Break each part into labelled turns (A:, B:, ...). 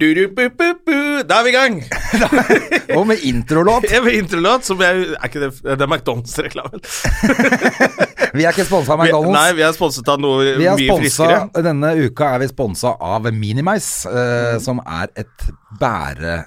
A: Du-du-bu-bu-bu. Da er vi i gang!
B: Og med introlåt.
A: Ja, med introlåt som jeg Er ikke det Det er McDonald's-reklamen.
B: Vi er ikke sponsa av
A: Vi-
B: McDonald's.
A: Nei, vi er sponset av noe
B: Vi er
A: mye
B: sponset,
A: friskere.
B: Denne uka er vi sponsa av Minimize, eh, som er et bære...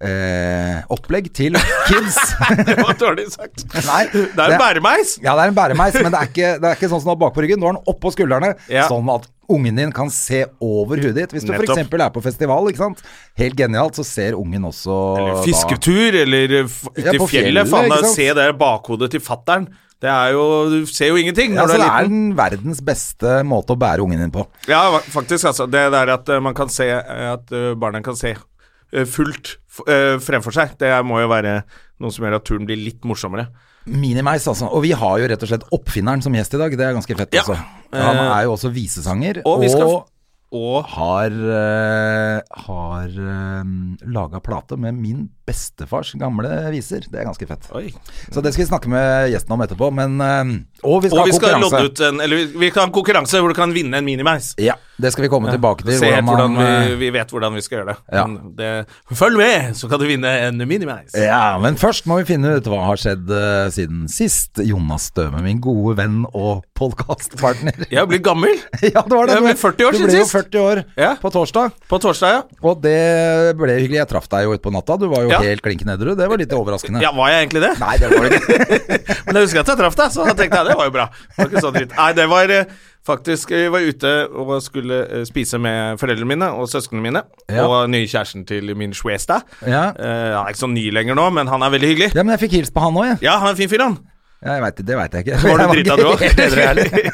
B: Eh, opplegg til kids.
A: Det var dårlig sagt.
B: Nei,
A: Det er en bæremeis!
B: Ja, det er en bæremeis, men det er ikke, det er ikke sånn som du har bakpå ryggen. Du har den oppå skuldrene,
A: Ja.
B: sånn at ungen din kan se over hudet ditt. Hvis du f.eks. er på festival, ikke sant. Helt genialt, så ser ungen også
A: Eller
B: da-
A: fisketur, eller f- ute
B: Ja,
A: i fjellet. Faen, da, se det bakhodet til fattern. Det er jo Du ser jo ingenting
B: Ja,
A: når
B: så
A: du
B: det
A: er
B: den verdens beste måte å bære ungen din på.
A: Ja, faktisk, altså. Det der at eh, man kan se eh, At eh, barna kan se eh, fullt eh, fremfor seg, det må jo være noe som gjør at turen blir litt morsommere.
B: Minimeis, altså. Og vi har jo rett og slett oppfinneren som gjest i dag. Det er ganske fett,
A: Ja.
B: altså. Han
A: Eh,
B: er jo også visesanger,
A: og
B: og,
A: vi skal- Og
B: har, uh, har uh, laga plate med min bestefars gamle viser. Det er ganske fett.
A: Oi.
B: Så det skal vi snakke med gjesten om etterpå. Men eh, Og vi skal
A: Og vi
B: ha konkurranse.
A: en Eller vi- kan ha konkurranse hvor du kan vinne en minimeis.
B: Ja, det skal vi komme tilbake til.
A: Hvordan
B: man,
A: vi,
B: eh,
A: vi vet hvordan vi skal gjøre det.
B: Ja.
A: Men det. Følg med, så kan du vinne en minimeis.
B: Ja, men først må vi finne ut hva har skjedd uh, siden sist. Jonas Støme, min gode venn og podkastpartner.
A: Jeg blir gammel.
B: ja, det var det.
A: Jeg ble 40 år
B: du
A: siden
B: ble jo 40 år
A: Ja.
B: på torsdag.
A: På torsdag, ja.
B: Og det ble hyggelig. Jeg traff deg jo utpå natta. Du var jo
A: Ja.
B: helt klinkende edru. Det var litt overraskende.
A: Ja, Var jeg egentlig det?
B: Nei, det var det ikke.
A: Men jeg husker at jeg traff deg, så da tenkte jeg det var jo bra. Det var ikke så dritt. Nei, det var eh, faktisk Jeg var ute og skulle eh, spise med foreldrene mine og søsknene mine.
B: Ja.
A: Og nye kjæresten til min Schwesta.
B: Ja.
A: Eh, han er ikke så ny lenger nå, men han er veldig hyggelig.
B: ja, men jeg fikk hilst på han òg, jeg.
A: Ja, han er en fin fyr, han.
B: Ja, jeg vet, det veit jeg ikke.
A: Var du drita, du òg?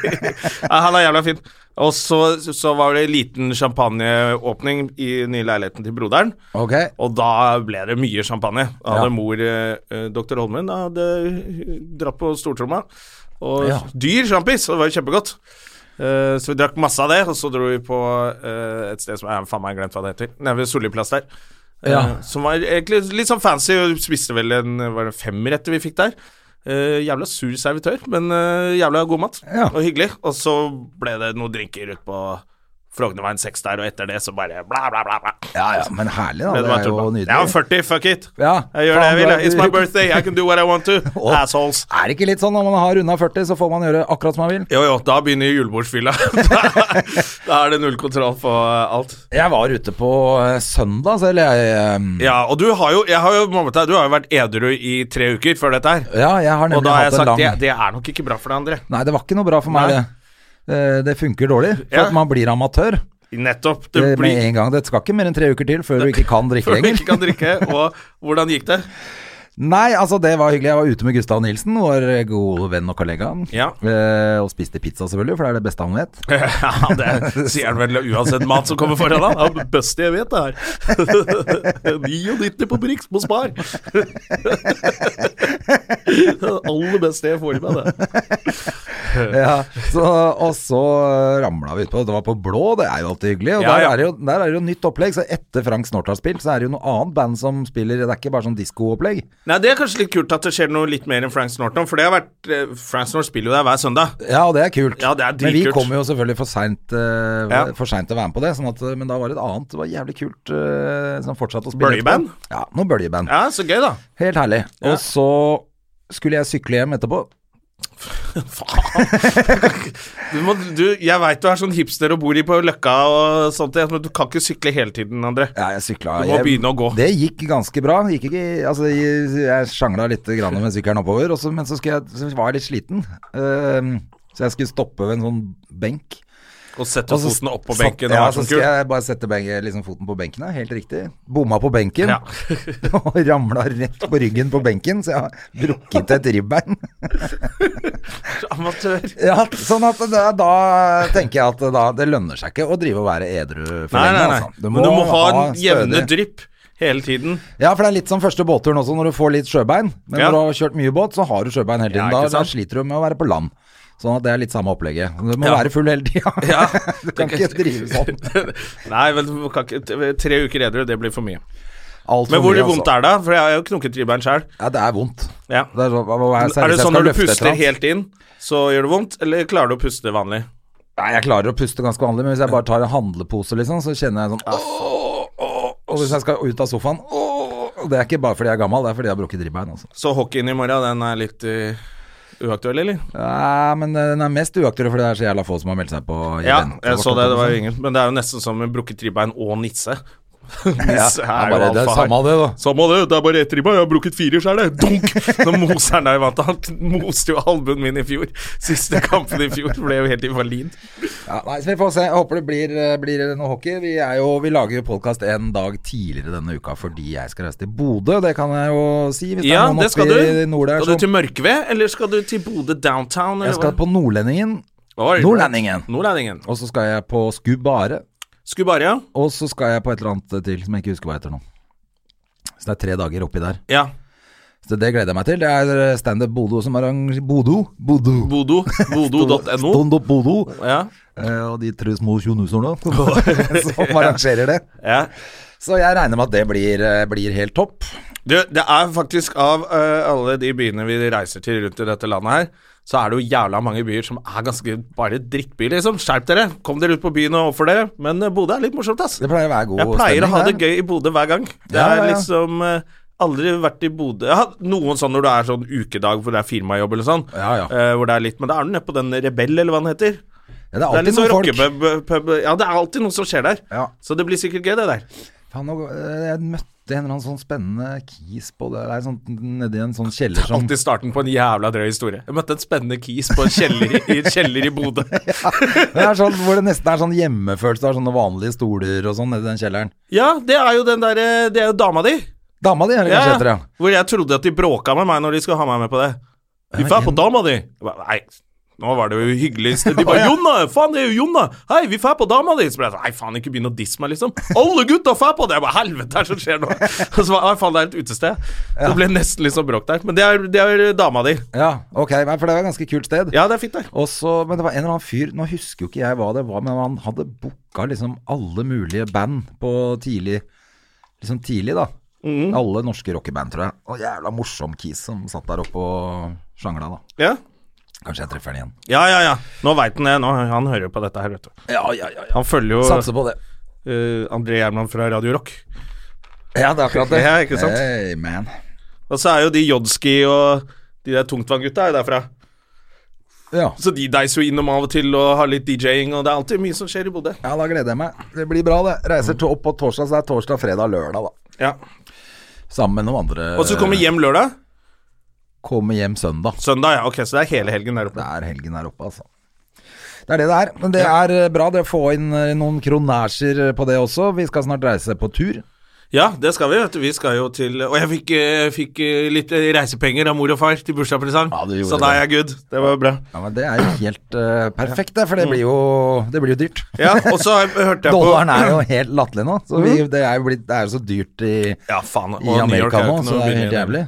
A: han er jævla fin. Og så, så var det liten champagneåpning i nye leiligheten til broderen.
B: Okay.
A: Og da ble det mye champagne. Da hadde
B: Ja.
A: mor, eh, doktor Holmen, hadde dratt på stortromma. Og
B: Ja.
A: dyr sjampis, og det var jo kjempegodt. Eh, så vi drakk masse av det, og så dro vi på eh, et sted som jeg faen meg glemt hva det heter. Nede ved Solli plass der. Eh,
B: Ja.
A: Som var egentlig litt sånn fancy, og spiste vel en var det femretter vi fikk der. Eh, jævla sur servitør, men uh, jævla god mat.
B: Ja.
A: Og hyggelig. Og så ble det noen drinker ut på Frognerveien 6 der, og etter det så bare bla, bla, bla. bla.
B: Ja ja, men herlig, da. Det,
A: Det
B: er jo nydelig.
A: Jeg er 40, fuck it.
B: Ja,
A: Jeg gjør det jeg vil. It's my birthday, I can do what I want to.
B: Og-
A: Assholes.
B: Er det ikke litt sånn når man har runda 40, så får man gjøre akkurat som man vil?
A: Jo, jo, da begynner julebordsfylla. da, da er det null kontroll på eh, alt.
B: Jeg var ute på eh, søndag, så eller jeg um...
A: Ja, og du har jo, jeg har jo, Mamma, du har jo vært edru i tre uker før dette her.
B: Ja, jeg har
A: Og da har jeg sagt
B: lang
A: det, det er nok ikke bra for deg, André.
B: Nei, det var ikke noe bra for meg, det. Eh, Det funker dårlig. For
A: Ja.
B: at man blir amatør
A: Nettopp.
B: Det
A: Det
B: med en gang. Det skal ikke mer enn tre uker til før du ikke kan drikke
A: før du ikke kan drikke. Og hvordan gikk det?
B: Nei, altså det var hyggelig. Jeg var ute med Gustav Nilsen, vår gode venn og kollega.
A: Ja.
B: Eh, og spiste pizza, selvfølgelig, for det er det beste han vet.
A: Ja, det sier han vel uansett mat som kommer foran han. Det er det beste jeg vet, det her. 99 på Brix på Spar. Det aller beste jeg får i meg, det.
B: Ja, så, og så ramla vi utpå. Det var på blå, det er jo alltid hyggelig. Og
A: Ja,
B: der,
A: ja.
B: Er jo, der er det jo nytt opplegg. Så etter Frank Snort har spilt, så er det jo noe annet band som spiller. Det er ikke bare sånn diskoopplegg.
A: Nei, Det er kanskje litt kult at det skjer noe litt mer enn Frank Norton, for det har vært eh, Frank Snort spiller jo der hver søndag.
B: Ja, og det er kult.
A: Ja, det er
B: men vi kom jo selvfølgelig for seint uh, sent til å være med på det. Sånn at, men da var det et annet. Det var jævlig kult uh, som fortsatte å spille.
A: Bøljeband?
B: Ja, noe bøljeband.
A: Ja, så gøy, da.
B: Helt herlig. Og så skulle jeg sykle hjem etterpå.
A: Du må, du, jeg veit du er sånn hipster og bor i på Løkka og sånt, men du kan ikke sykle hele tiden, André.
B: Ja, jeg sykla
A: Du må
B: jeg-
A: begynne å gå.
B: Det gikk ganske bra. Gikk ikke, altså, jeg, jeg sjangla litt grann med sykkelen oppover, også, men så, jeg, så var jeg litt sliten. Uh, så jeg skulle stoppe ved en sånn benk.
A: Og setter
B: Og så
A: foten opp på benken.
B: Ja, så skal jeg bare sette benken, liksom foten på benken. Ja, helt riktig. Bomma på benken.
A: Ja.
B: og ramla rett på ryggen på benken, så jeg har brukket et ribbein.
A: Amatør.
B: ja, sånn at da, da tenker jeg at da, det lønner seg ikke å drive og være edru for
A: Nei,
B: lenge.
A: nei, nei.
B: Altså.
A: Men du må ha en jevne drypp hele tiden.
B: Ja, for det er litt som første båtturen også, når du får litt sjøbein. Men
A: Ja.
B: når du har kjørt mye båt, så har du sjøbein hele tiden.
A: Ja,
B: da, da sliter du med å være på land. Sånn at det er litt samme opplegget. Du må
A: Ja.
B: være full hele tida.
A: Ja.
B: du kan ikke drive sånn.
A: Nei, vel, ikke, tre uker edru, det blir for mye.
B: Alt
A: Men hvor
B: mye,
A: vondt
B: altså.
A: er det? For jeg har jo knokket ribbein sjøl.
B: Ja, det er vondt.
A: Ja.
B: Det er, hva,
A: Er det sånn når du puster helt inn, så gjør det vondt? Eller klarer du å puste vanlig?
B: Nei, jeg klarer å puste ganske vanlig, men hvis jeg bare tar en handlepose, liksom, så kjenner jeg sånn åh, åh, Og hvis jeg skal ut av sofaen åh, Det er ikke bare fordi jeg er gammel, det er fordi jeg har brukket ribbein. Altså.
A: Så hockeyen i morgen, den er litt eh, uaktuell, eller?
B: Ja, men den er mest uaktuell fordi det er så jævla få som har meldt seg på.
A: Ja, jeg så det. Det var jo ingen Men det er jo nesten som brukket ribbein og nisse.
B: Ja, det er jo det samme det, da.
A: Samme det, det er bare ett ribba. Jeg har brukket fire så er det Dunk! Nå moser han deg vant Han moste jo albuen min i fjor. Siste kampen i fjor ble jo helt invalid.
B: Ja, nei, så Vi får se. Jeg håper det blir, eh, blir noe hockey. Vi, er jo, vi lager jo podkast en dag tidligere denne uka fordi jeg skal reise til Bodø. Det kan jeg jo si. Hvis
A: Ja,
B: det er noen
A: det skal du.
B: nord der
A: Skal du til Mørkved, eller skal du til Bodø downtown? Eller
B: Jeg skal på Nordlendingen. Nordlendingen.
A: Nordlendingen.
B: Og så skal jeg på Skubare.
A: Skubaria?
B: Og så skal jeg på et eller annet til som jeg ikke husker hva heter nå. Så det er tre dager oppi der.
A: Ja.
B: Så det gleder jeg meg til. Det er Standup Bodo som arrangerer Bodo? Bodo.
A: Bodo. Bodo.no.
B: Standup Bodo.
A: Ja.
B: Eh, og de tre små tjonuserne som arrangerer det.
A: ja.
B: Så jeg regner med at det blir, eh, blir helt topp.
A: Du, det er faktisk av uh, alle de byene vi reiser til rundt i dette landet her, så er det jo jævla mange byer som er ganske bare drittbyer, liksom. Skjerp dere! Kom dere ut på byen og oppfør dere. Men eh, Bodø er litt morsomt, ass.
B: Det pleier å være god
A: Jeg pleier å ha det gøy i Bodø hver gang. Det
B: Ja,
A: er liksom eh, Aldri vært i Bodø Jeg har noen sånn når det er sånn ukedag hvor det er firmajobb eller sånn.
B: Ja, ja.
A: Uh, hvor det er litt Men da er du nede på den Rebell, eller hva den heter.
B: Ja, det er
A: Det er
B: alltid
A: sånn
B: noen folk.
A: pub, Ja, det er alltid noe som skjer der.
B: Ja.
A: Så det blir sikkert gøy, det der.
B: Nå, eh, jeg møtte en eller annen sånn spennende kis på det der, sånn, nedi en sånn kjeller som
A: Alltid starten på en jævla drøy historie. Jeg møtte en spennende kis på en kjeller i, kjeller i Bodø.
B: Det er sånn hvor det nesten er sånn hjemmefølelse. Det er sånne vanlige stoler og sånn nedi den kjelleren.
A: Ja, det er jo den derre Det er jo dama di.
B: Dama di er det kanskje heter, ja.
A: Hvor jeg trodde at de bråka med meg når de skulle ha meg med på det. Du
B: Ja,
A: får på dama di. Nei, nå var det jo hyggelig. De bare 'Jonna! Faen, det er jo Jonna! Hei, vi får på dama di!' Så ble jeg sånn Nei, faen, ikke begynn å disse meg, liksom. Alle gutta får på det! Jeg bare Helvete, hva er det som skjer nå? Og så var faen, det er et utested. Så det ble nesten litt sånn bråk der. Men det er, det er dama di.
B: Ja, ok, for det var et ganske kult sted.
A: Ja, det er fint der.
B: Og så, men det var en eller annen fyr, nå husker jo ikke jeg hva det var, men han hadde booka liksom alle mulige band på tidlig Liksom tidlig, da.
A: Mm.
B: Alle norske rockeband, tror jeg. Og jævla morsom kis som satt der oppe og sjangla, da.
A: Ja.
B: Kanskje jeg treffer han igjen.
A: Ja, ja, ja. Nå veit han det. Nå, han hører jo på dette her, vet du.
B: Ja, ja, ja.
A: Han følger jo
B: Satser på det.
A: Uh, André Gjerman fra Radio Rock.
B: Ja, det er akkurat det.
A: Ja, ikke sant?
B: Hey, man.
A: Og så er jo de Jodski og de der tungtvanngutta er derfra.
B: Ja.
A: Så de deiser jo innom av og til og har litt DJ-ing, og det er alltid mye som skjer i Bodø.
B: ja, da gleder jeg meg. Det blir bra, det. Reiser to- opp på torsdag, så det er torsdag, fredag, lørdag, da.
A: Ja.
B: Sammen med noen andre.
A: Og så kommer hjem lørdag.
B: Kommer hjem søndag.
A: Søndag, ja. Ok, så det er hele helgen der oppe?
B: Det er helgen der oppe, altså. Det er det det er. Men det er eh, bra det å få inn eh, noen kronasjer på det også. Vi skal snart reise på tur.
A: Ja, det skal vi, vet du. Vi skal jo til Og jeg fikk, eh, fikk eh, litt eh, reisepenger av mor og far til bursdagspresang.
B: Ja,
A: så da er jeg good. Det var bra.
B: Ja, men Det er jo helt uh, perfekt, det. For det blir jo, det blir jo dyrt.
A: Ja, og så hørte jeg på
B: Dollaren er jo helt latterlig nå. Så vi, det er jo blitt, det er jo så dyrt i,
A: Ja, faen.
B: i Amerika nå, så det er jo helt jævlig.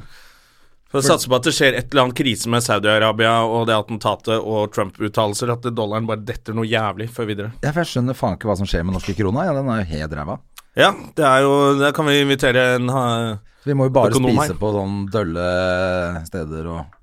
A: For å satse på at det skjer et eller annet krise med Saudi-Arabia og det attentatet og Trump-uttalelser, at dollaren bare detter noe jævlig før videre.
B: Ja, for jeg skjønner faen ikke hva som skjer med norske krona. Ja, den er jo helt ræva.
A: Ja, det er jo Der kan vi invitere en økonom
B: her. vi må jo bare spise på sånne dølle steder og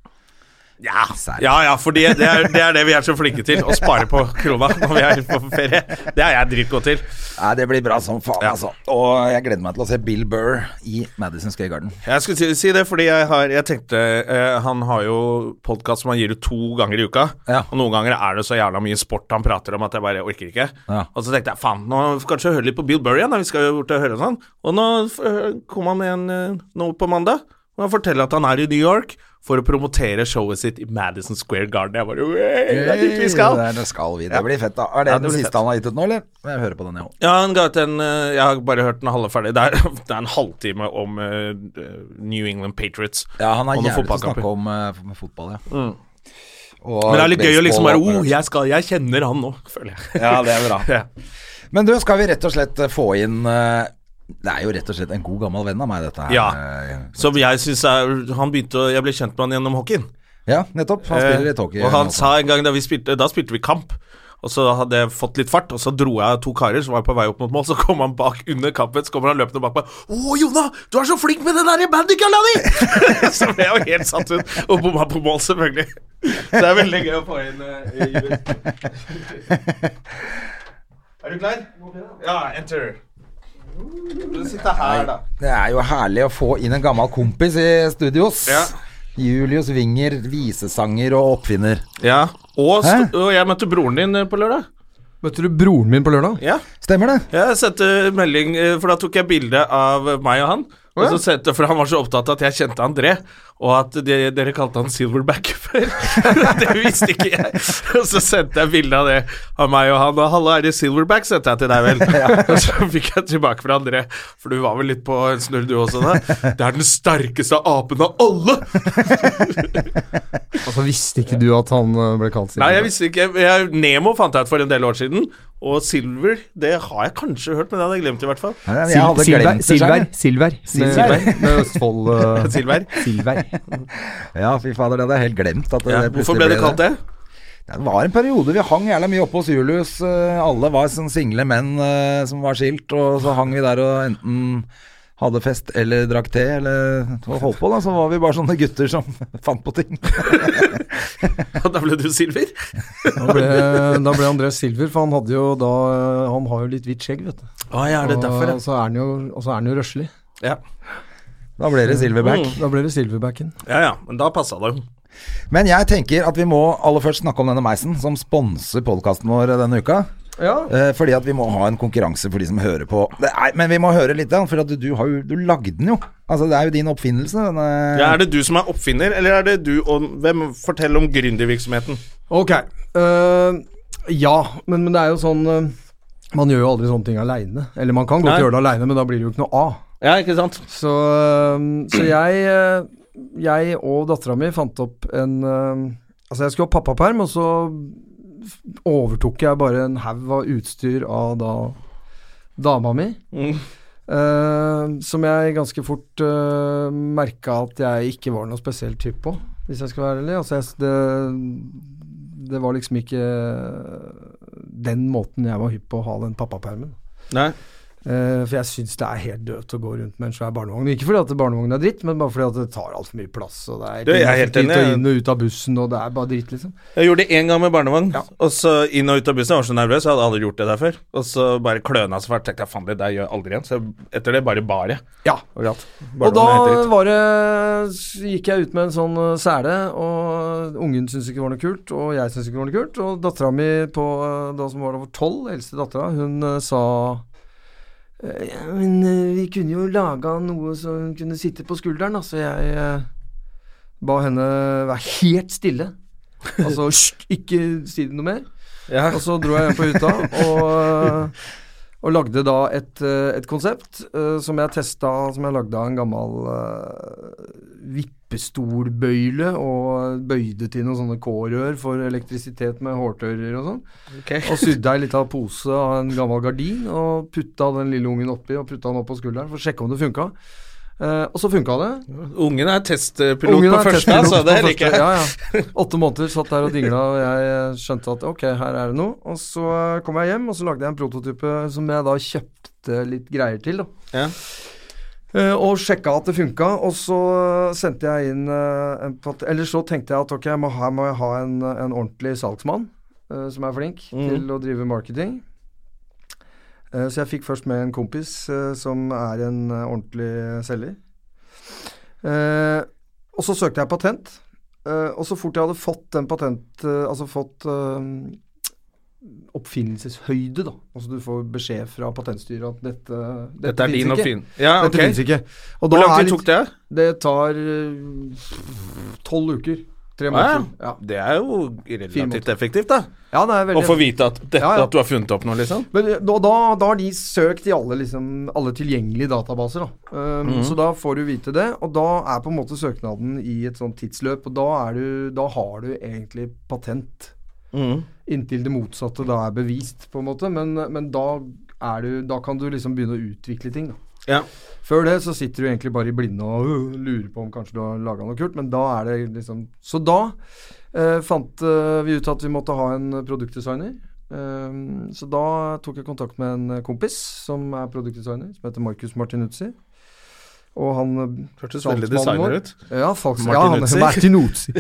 A: Ja, ja, ja for det, det, er, det vi er så flinke til. Å spare på krona når vi er på ferie. Det er jeg dritgod til.
B: Nei, det blir bra som faen,
A: Ja.
B: altså. Og jeg gleder meg til å se Bill Burr i Madison Square Garden.
A: Jeg skulle si, det fordi jeg har Jeg tenkte eh, Han har jo podkast som han gir ut to ganger i uka.
B: Ja.
A: Og noen ganger er det så jævla mye sport han prater om at jeg bare orker ikke. Og så tenkte jeg faen, nå kanskje høre litt på Bill Burr igjen. Da. Vi skal jo bort og høre sånn. Og nå eh, kom han med en eh, nå på mandag. Og han forteller at han er i New York for å promotere showet sitt i Madison Square Garden. Jeg bare «Wey, Det er dit vi skal!
B: Det, er- det skal vi. Det blir fett, da. Er det
A: Ja, det
B: den siste
A: fett.
B: han har gitt ut nå, eller? Jeg hører på den, jeg òg.
A: Ja, han ga ut en eh, Jeg har bare hørt den halve ferdig. Det er, det er en halvtime om uh, New England Patriots.
B: Ja, han er jævlig til å snakke om uh, med fotball, ja. Og
A: Men det er litt gøy å liksom bare oh, jeg, skal, jeg kjenner han nå, føler jeg.
B: Ja, det er bra.
A: Ja.
B: Men du, skal vi rett og slett få inn eh, Det er jo rett og slett en god gammel venn av meg, dette her.
A: Ja.
B: eh,
A: Som jeg syns er Han begynte å Jeg ble kjent med han gjennom hockeyen.
B: Ja, nettopp. Han spiller litt hockey.
A: Eh, og han
B: også.
A: sa en gang da vi spilte Da spilte vi kamp. Og så hadde jeg fått litt fart, og så dro jeg to karer som var på vei opp mot mål. Så kom han bak under kampen, så kommer han løpende bak meg. 'Å, Jona, du er så flink med den der bandykalla di!' så ble jeg jo helt satt ut. Og bomma på mål, selvfølgelig. Så det er veldig gøy å få inn uh, Er du klar? Ja, enter. Du sitter her, da.
B: Det er jo herlig å få inn en gammel kompis i studios.
A: Ja.
B: Julius Winger, visesanger og oppfinner.
A: Ja. Og, og jeg møtte broren din eh, på lørdag.
C: Møtte du broren min på lørdag?
A: Ja.
B: Stemmer det?
A: Jeg sendte melding, eh, for da tok jeg bilde av meg og han. Og så sendte, For han var så opptatt av at jeg kjente André, og at de, dere kalte han Silverback før. det visste ikke jeg. Og så sendte jeg bilde av det av meg og han. Og 'Halla, er det Silverback?' sendte jeg til deg, vel. Og så fikk jeg tilbake fra André, for du var vel litt på en snurr du også da. 'Det er den sterkeste apen av alle!'
C: Altså Visste ikke du at han eh, ble kalt Silverback?
A: Nei, jeg visste ikke. Jeg, Nemo fant jeg ut for en del år siden. Og Silver, det har jeg kanskje hørt, men det hadde jeg glemt i hvert fall.
B: Nei, det
C: Silver. Silver,
A: Silver.
C: Med, Østfold eh,
A: Silver.
C: Silver.
B: Ja, fy fader, det hadde jeg helt glemt. At det,
A: Ja, hvorfor ble det kalt det?
B: Det var en periode vi hang jævla mye oppe hos Julius. eh, Alle var sånn single menn eh, som var skilt, og så hang vi der og enten hadde fest eller drakk te eller holdt på, da. Så var vi bare sånne gutter som fant på ting.
A: Og da ble du Silver?
C: Da ble, da ble André Silver, for han hadde jo da Han har jo litt hvitt skjegg, vet du.
A: Ah, ja, er derfor, ja.
C: og, så er han jo, og så er han jo røslig.
A: ja?
B: Da ble det Silverback.
C: Da ble det Silverbacken.
A: Ja ja, men da passa det jo.
B: Men jeg tenker at vi må aller først snakke om denne meisen som sponser podkasten vår denne uka.
C: Ja.
B: Eh, fordi at vi må ha en konkurranse for de som hører på. Er, men vi må høre litt, da, for at du, du, har jo, du lagde den jo. Altså Det er jo din oppfinnelse. Denne,
A: Ja, er det du som er oppfinner, eller er det du og Hvem Fortell om gründervirksomheten.
C: Ok. Uh, ja, men, men det er jo sånn uh, Man gjør jo aldri sånne ting aleine. Eller man kan godt
A: Nei.
C: gjøre det aleine, men da blir det jo ikke noe av.
A: Ja, ikke sant?
C: Så, så jeg, eh, jeg og dattera mi fant opp en Altså, jeg skulle ha pappaperm, og så overtok jeg bare en haug av utstyr av da dama mi.
A: Mm.
C: Uh, som jeg ganske fort uh, merka at jeg ikke var noe spesielt hypp på, hvis jeg skal være ærlig. Altså, jeg, det, det var liksom ikke den måten jeg var hypp på å ha den pappapermen.
A: Nei.
C: Eh, for jeg syns det er helt dødt å gå rundt med en svær barnevogn. Ikke fordi at barnevogn er dritt, men bare fordi at det tar altfor mye plass. Og det er
A: Du, jeg er helt enig.
C: og inn og ut av bussen, og det er bare dritt, liksom.
A: Jeg gjorde det én gang med barnevogn,
C: Ja.
A: og så inn og ut av bussen. Jeg var så nervøs, jeg hadde aldri gjort det der før. Og så bare kløna så fælt. Tenkte jeg faen, det der gjør jeg aldri igjen. Så etter det bare bar jeg.
C: Ja.
A: Overalt.
C: Og da var det, gikk jeg ut med en sånn uh, sele, og ungen syntes ikke det var noe kult, og jeg syntes ikke det var noe kult. Og dattera mi på uh, da som var over tolv, eldste dattera, hun sa «Eh, men uh, vi kunne jo laga noe som hun kunne sitte på skulderen, så jeg uh, ba henne være helt stille. Altså «Hysj, ikke si noe mer.
A: Ja.
C: Og så dro jeg hjem på hytta og, og lagde da et, eh, et konsept uh, som jeg testa Som jeg lagde av en gammel uh, vippestolbøyle og bøyde til noen sånne K-rør for elektrisitet med hårtørrer og sånn.
A: Okay.
C: Og sydde ei lita pose av en gammel gardin og putta den lille ungen oppi og putta den opp på skulderen for å sjekke om det funka. Eh, og så funka det.
A: Ungen er testpilot
C: Ungen
A: på
C: er
A: første,
C: testpilot
A: altså. Det
C: på
A: liker jeg.
C: Ja, ja. Åtte måneder satt der og dingla, og jeg skjønte at ok, her er det noe. Og så kom jeg hjem, og så lagde jeg en prototype som jeg da kjøpte litt greier til. da.
A: Ja.
C: Uh, og sjekka at det funka, og så sendte jeg inn uh, en Eller så tenkte jeg at ok, her må jeg ha en, en ordentlig salgsmann eh, som er flink
A: mm.
C: til å drive marketing. Eh, så jeg fikk først med en kompis eh, som er en eh, ordentlig selger. Og så søkte jeg patent. Og så fort jeg hadde fått den patent... altså fått oppfinnelseshøyde, da. Altså du får beskjed fra patentstyret at dette Dette,
A: Dette er din
C: ikke.
A: oppfinn... Ja, ok.
C: Dette ikke. Og
A: Hvor lang tid tok det?
C: Det tar tolv uker. Tre
A: Ja,
C: måneder.
A: ja.
C: Ja.
A: Det er jo relativt effektivt, da.
C: ja, det er
A: Å få vite at, dette, at du har funnet opp noe, liksom.
C: Men eh, da, da, da har de søkt i alle, liksom, alle tilgjengelige databaser. Da. Um,
A: Mhm.
C: Så da får du vite det, og da er på en måte søknaden i et sånt tidsløp. Og da, du, da har du egentlig patent.
A: Mm.
C: Inntil det motsatte da er bevist, på en måte. Men, men da, du, da kan du liksom begynne å utvikle ting. da.
A: Ja.
C: Før det så sitter du egentlig bare i blinde og uh, lurer på om kanskje du har laga noe kult, men da er det liksom Så da uh, fant uh, vi ut at vi måtte ha en produktdesigner. Um, så da tok jeg kontakt med en kompis som er produktdesigner, som heter Marcus Martinuzzi. Og han eh,
A: Hørtes veldig designer ut.
C: Ja, faktisk.
A: Martinuzzi.
C: Ja, han Martinuzzi.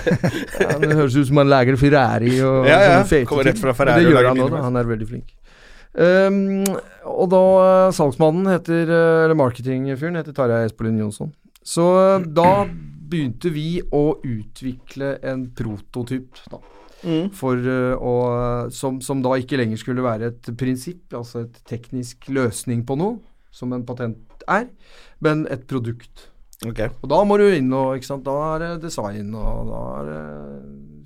C: ja, det høres ut som han lager Ferrari og
A: Ja, ja. Kommer rett fra Ferrari
C: Det
A: og lager
C: han nå, Han er veldig flink. Um, og da eh, salgsmannen heter eh, Eller marketingfyren heter Tarjei Espolin Jonsson. Så eh, da begynte vi å utvikle en prototyp, da.
A: Mm.
C: For å som, som da ikke lenger skulle være et prinsipp, altså et teknisk løsning på noe, som en patent er, men et produkt.
A: Okay.
C: Og da må du inn og ikke sant, Da er det design, og da er det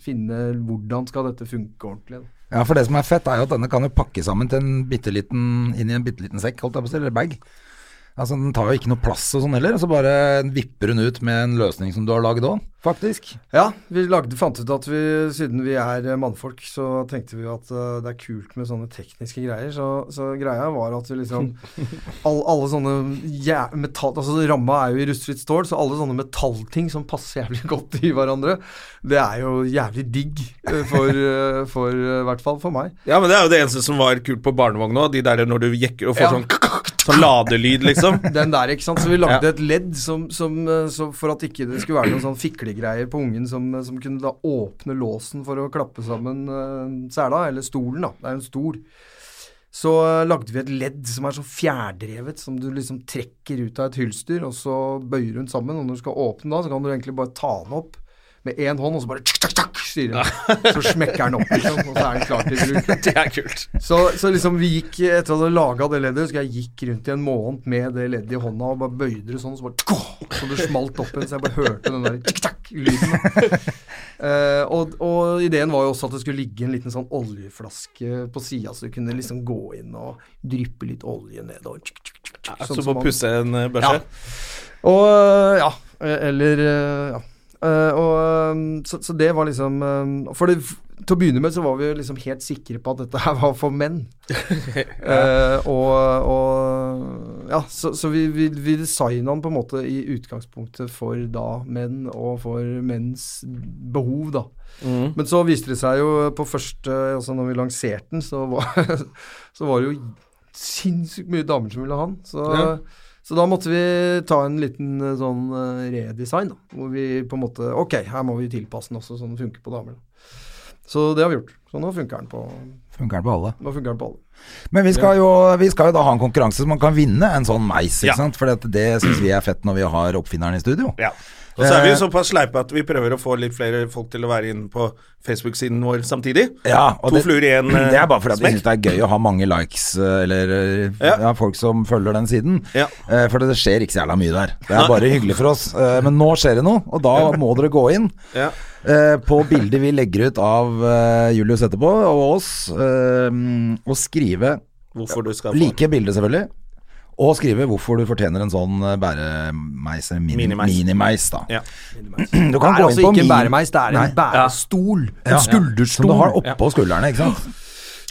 C: finne hvordan skal dette funke ordentlig. Da.
B: Ja, for det som er fett, er jo at denne kan jo pakke sammen til en bitte liten, inn i en bitte liten sekk, holdt jeg på å si, eller bag. Altså, Den tar jo ikke noe plass og sånn heller, så bare vipper hun ut med en løsning som du har lagd òg, faktisk.
C: Ja, vi lagde, fant ut at vi, siden vi er eh, mannfolk, så tenkte vi at uh, det er kult med sånne tekniske greier. Så, så greia var at vi liksom all, Alle sånne ja, metall... Altså ramma er jo i rustfritt stål, så alle sånne metallting som passer jævlig godt i hverandre, det er jo jævlig digg eh, for, uh, for uh, hvert fall for meg.
A: Ja, men det er jo det eneste som var kult på barnevogn nå. De der når du jekker og får
C: Ja.
A: sånn, sånn ladelyd, liksom.
C: Den der, ikke sant. Så vi lagde et ledd som, som, som for at ikke det skulle være noen sånn fiklegreier på ungen som, eh, som kunne da åpne låsen for å klappe sammen uh, sela, eller stolen, da. Det er jo en stol. Så eh, lagde vi et ledd som er sånn fjærdrevet, som du liksom trekker ut av et hylster, og så bøyer hun sammen. Og når du skal åpne da, så kan du egentlig bare ta den opp med én hånd, og så bare tsk, tsk, tsk, sier han. Så smekker den opp, liksom, og så er den klar til bruk.
A: Det er kult.
C: Så, så liksom vi gikk Etter at jeg laga det leddet, så jeg gikk rundt i en måned med det leddet i hånda og bare bøyde det sånn, så bare tsk, Så det smalt opp igjen, så jeg bare hørte den der tsk-takk-lyden. Uh, og, og ideen var jo også at det skulle ligge en liten sånn oljeflaske på sida, så du kunne liksom gå inn og dryppe litt olje ned og tsk, tsk, tsk, tsk,
A: Ja,
C: sånn
A: så må pusse en børse? Ja.
C: og øh, ja, eh, eller ja. Eh, og, øh, så, så det var liksom øh, For det, til å begynne med så var vi liksom helt sikre på at dette her var for menn. uh, og, og ja, så, så vi, vi, vi designa den på en måte i utgangspunktet for da menn og for menns behov, da.
A: Mm.
C: Men så viste det seg jo på første Altså når vi lanserte den, så var, så var det jo sinnssykt mye damer som ville ha den. Så,
A: Ja.
C: Så da måtte vi ta en liten eh, sånn eh, redesign, da. Hvor vi på en måte Ok, her må vi tilpasse den også sånn den funker på damer. Da. Så det har vi gjort. Så nå funker den på,
B: Funker den på alle.
C: nå funker den på alle.
B: Men vi skal, jo, vi skal jo da ha en konkurranse så man kan vinne en sånn meis, ikke
A: Ja.
B: sant? For det syns vi er fett når vi har oppfinneren i studio.
A: Ja. Og så er vi jo
B: Eh,
A: såpass sleipe at vi prøver å få litt flere folk til å være inne på Facebook-siden vår samtidig.
B: Ja, og
A: To
B: det,
A: fluer i en smekk.
B: det er bare fordi
A: smekk.
B: syns det er gøy å ha mange likes, eh, eller eh,
A: Ja.
B: ja. folk som følger den siden.
A: Ja.
B: For det skjer ikke så jævla mye der. Det er bare hyggelig for oss. Men nå skjer det noe, og da må dere gå inn.
A: Ja.
B: På bildet vi legger ut av Julius etterpå, og oss, og skrive Like bildet, selvfølgelig. Og skrive hvorfor du fortjener en sånn eh, bæremeis, eller mini,
A: Minimeis.
B: minimeis, da.
A: Ja.
B: Du
C: Det er altså ikke en
B: min-
C: bæremeis, det er en
B: bærestol.
C: bærestol. En
B: Ja.
C: skulderstol.
B: Som du har oppå skuldrene, ikke sant?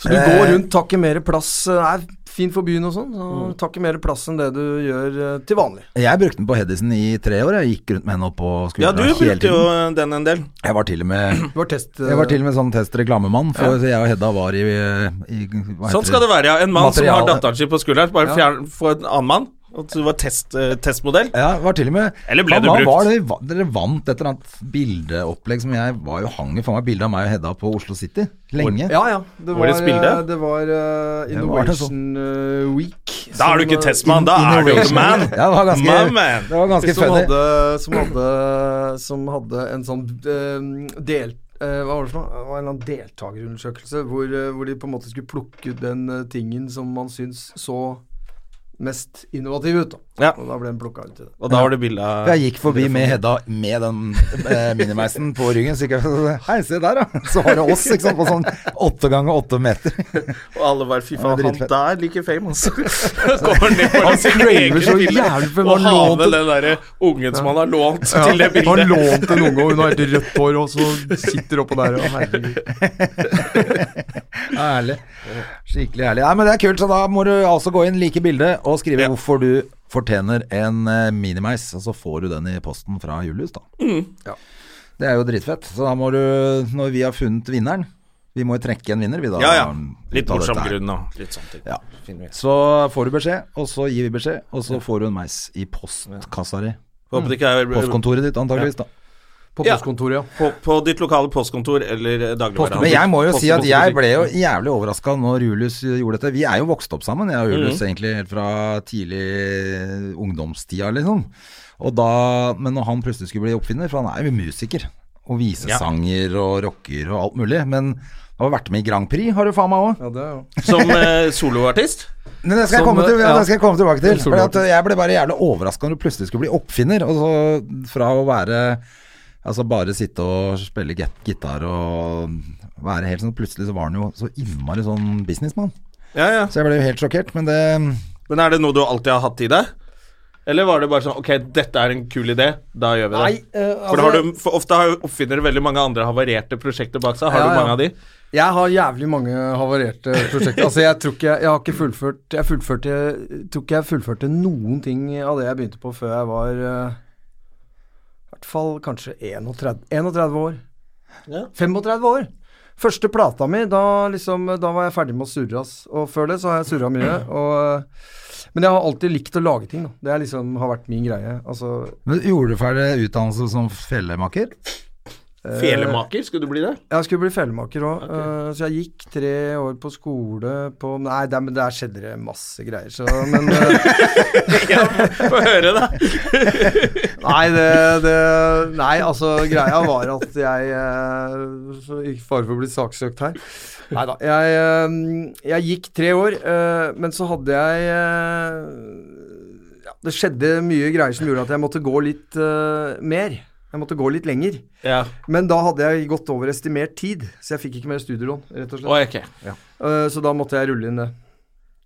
C: Så du går
B: Eh,
C: rundt, tar ikke mer plass. Det er fint for byen og sånn. Så tar ikke mer plass enn det du gjør eh, til vanlig.
B: Jeg brukte den på Hedison i tre år. Jeg gikk rundt med henne oppå
A: Ja,
B: skuldra
A: du
B: hele
A: brukte jo den en del.
B: Jeg var til og med
C: test... eh,
B: Jeg var til og med sånn testreklamemann, for jeg og Hedda var i, i hva
A: Sånn skal det være, ja. En mann som har
B: Materiale.
A: datteren sin på skulderen, bare
C: Ja.
A: fjern, få en annen mann. Og du var test, eh, testmodell.
B: Ja, var til og med
A: Eller ble
B: du
A: brukt?
B: Var det, var, dere vant et eller annet bildeopplegg som jeg var jo hang i for meg bilde av meg og Hedda på Oslo City lenge.
C: Ja, ja. Det var,
A: Årets bilde?
C: eh, Det var eh,
B: Det var det
C: Innovation eh, Week.
A: Da er du ikke
C: eh,
A: testmann, da er du jo the man.
B: Ja, det var ganske,
A: man.
B: det var ganske
C: som
B: funny.
C: hadde, som, hadde, som hadde en sånn uh, del eh, Hva var det for noe? Det var en eller annen deltakerundersøkelse hvor, eh, hvor de på en måte skulle plukke ut den eh, tingen som man syns så mest innovativ ut. Da.
A: Ja.
C: Og da ble den plukka ut.
A: Og da var det bilde av
B: Jeg gikk forbi med Hedda med den eh, minimeisen på ryggen. Så gikk jeg Hei, se der, da. Så var det oss, ikke sant, på sånn åtte ganger åtte meter.
A: Og alle bare Fy faen, han
B: dritfett.
A: der liker fame, altså. Kommer ned på
C: Han
A: sin egen
C: så
A: bilde
C: jævlig for
A: og
C: han
A: har
C: lånte-
A: med den derre ungen som han har lånt
C: Ja,
A: til det bildet.
C: Han lånte en unge, og hun har helt rødt hår, og så sitter oppå der og herregud.
B: Ærlig. Skikkelig ærlig. Nei, men det er kult, så da må du altså gå inn, like bildet, og skrive
A: Ja.
B: hvorfor du fortjener en eh, minimeis, og så får du den i posten fra Julius, da.
A: Mm.
C: Ja.
B: Det er jo dritfett. Så da må du, når vi har funnet vinneren Vi må jo trekke en vinner, vi da.
A: Ja, ja. Litt morsom grunn og litt sånn ting.
B: Ja. Så får du beskjed, og så gir vi beskjed, og så får du en meis i postkassa di. Postkontoret ditt, antageligvis, da.
C: På postkontoret, ja.
A: på, på ditt lokale postkontor eller dagligvarehandel.
B: Men jeg må jo si at jeg ble jo jævlig overraska når Julius gjorde dette. Vi er jo vokst opp sammen, jeg og Julius egentlig helt fra tidlig ungdomstida, liksom. Og da, men når han plutselig skulle bli oppfinner, for han er jo musiker. Og visesanger og rocker og alt mulig. Men han har vært med i Grand Prix, har du faen meg òg.
C: ja det jo.
A: Som eh, soloartist?
B: Men det skal,
C: Som,
B: komme til, ja,
C: ja.
B: det skal jeg komme tilbake til. For jeg ble bare jævlig overraska når du plutselig skulle bli oppfinner. Og så fra å være Altså bare sitte og spille git- gitar og være helt sånn Plutselig så var han jo så innmari sånn businessmann.
A: Ja, ja.
B: Så jeg ble jo helt sjokkert, men det
A: Men er det noe du alltid har hatt i deg? Eller var det bare sånn Ok, dette er en kul idé, da gjør vi det.
C: Nei, eh,
A: for, da har
C: altså-
A: du, for ofte har oppfinnere veldig mange andre havarerte prosjekter bak seg. Har
C: Ja,
A: du
C: ja.
A: mange av de?
C: Jeg har jævlig mange havarerte prosjekter. Altså, jeg tror ikke Jeg har ikke fullført Jeg fullførte Jeg tror ikke jeg fullførte noen ting av det jeg begynte på før jeg var I hvert fall kanskje 31, 31 år.
A: Ja.
C: 35 år! Første plata mi, da liksom Da var jeg ferdig med å surre, ass. Og før det så har jeg surra mye. Og, men jeg har alltid likt å lage ting, da. Det er liksom har vært min greie. Altså
B: Men Gjorde du ferdig utdannelse som fellemaker?
A: Felemaker, skulle du bli det?
C: Jeg skulle bli felemaker òg, så jeg gikk tre år på skole på Nei, der, men der skjedde det masse greier, så Men eh,
A: ja, få høre, da.
C: Nei, det, det Nei, altså, greia var at jeg Ikke fare for å bli saksøkt her. Nei da. Jeg, eh, jeg gikk tre år, eh, men så hadde jeg eh, ja, Det skjedde mye greier som gjorde at jeg måtte gå litt eh, mer. Jeg måtte gå litt lenger.
A: Ja.
C: Men da hadde jeg gått over estimert tid, så jeg fikk ikke mer studielån, rett og slett.
A: Oh, okay. Ja.
C: uh, så da måtte jeg rulle inn det.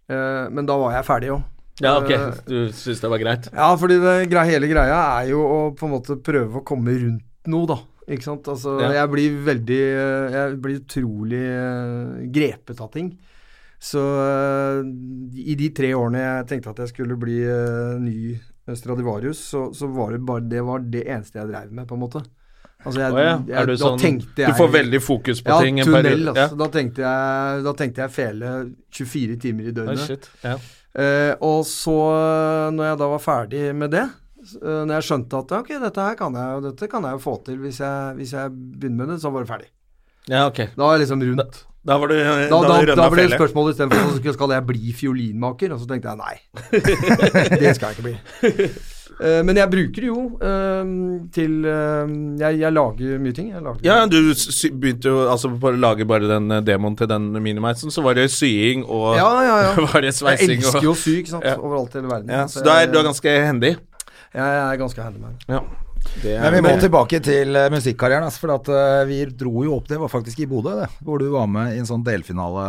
C: Uh, men da var jeg ferdig òg.
A: ja, ok.
C: Eh,
A: Du syns det var greit?
C: Ja, fordi det hele greia er jo å på en måte prøve å komme rundt noe, da. Ikke sant. Altså,
A: Ja.
C: jeg blir veldig Jeg blir utrolig grepet av ting. Så i de tre årene jeg tenkte at jeg skulle bli ny Stradivarius, så, så var det bare det var det eneste jeg dreiv med, på en måte. Altså, jeg,
A: ja.
C: jeg,
A: Er du sånn
C: jeg,
A: Du får veldig fokus på
C: ja,
A: ting
C: tunnel, altså. Da, tenkte jeg, da tenkte jeg fele 24 timer i
A: Ja.
C: Døgnet.
A: shit. Ja.
C: Eh, og så, når jeg da var ferdig med det, eh, når jeg skjønte at ok, dette her kan jeg, dette kan jeg jo få til hvis jeg, hvis jeg begynner med det, så var det ferdig.
A: ja, ok.
C: Da var jeg liksom rundt.
A: Da var det
C: Da,
A: Da,
C: da, da ble det spørsmålet istedenfor så skal jeg bli fiolinmaker, og så tenkte jeg nei. det skal jeg ikke bli. Eh, men jeg bruker det jo eh, til eh, jeg, jeg lager mye ting. Jeg lager,
A: Ja, du begynte jo altså på å lage bare den eh, demoen til den minimisen, så var det sying og
C: ja, ja, ja.
A: var det sveising Jeg
C: elsker
A: og
C: jo å sy, ikke sant.
A: Ja.
C: Overalt i hele verden.
A: ja,
C: Så
A: Så du er, du er ganske hendig?
C: Jeg er ganske handy man.
A: Ja. Det er,
B: Men vi må tilbake til uh, musikkarrieren. Altså, for at uh, vi dro jo opp Det var faktisk i Bodø, det. Hvor du var med i en sånn delfinale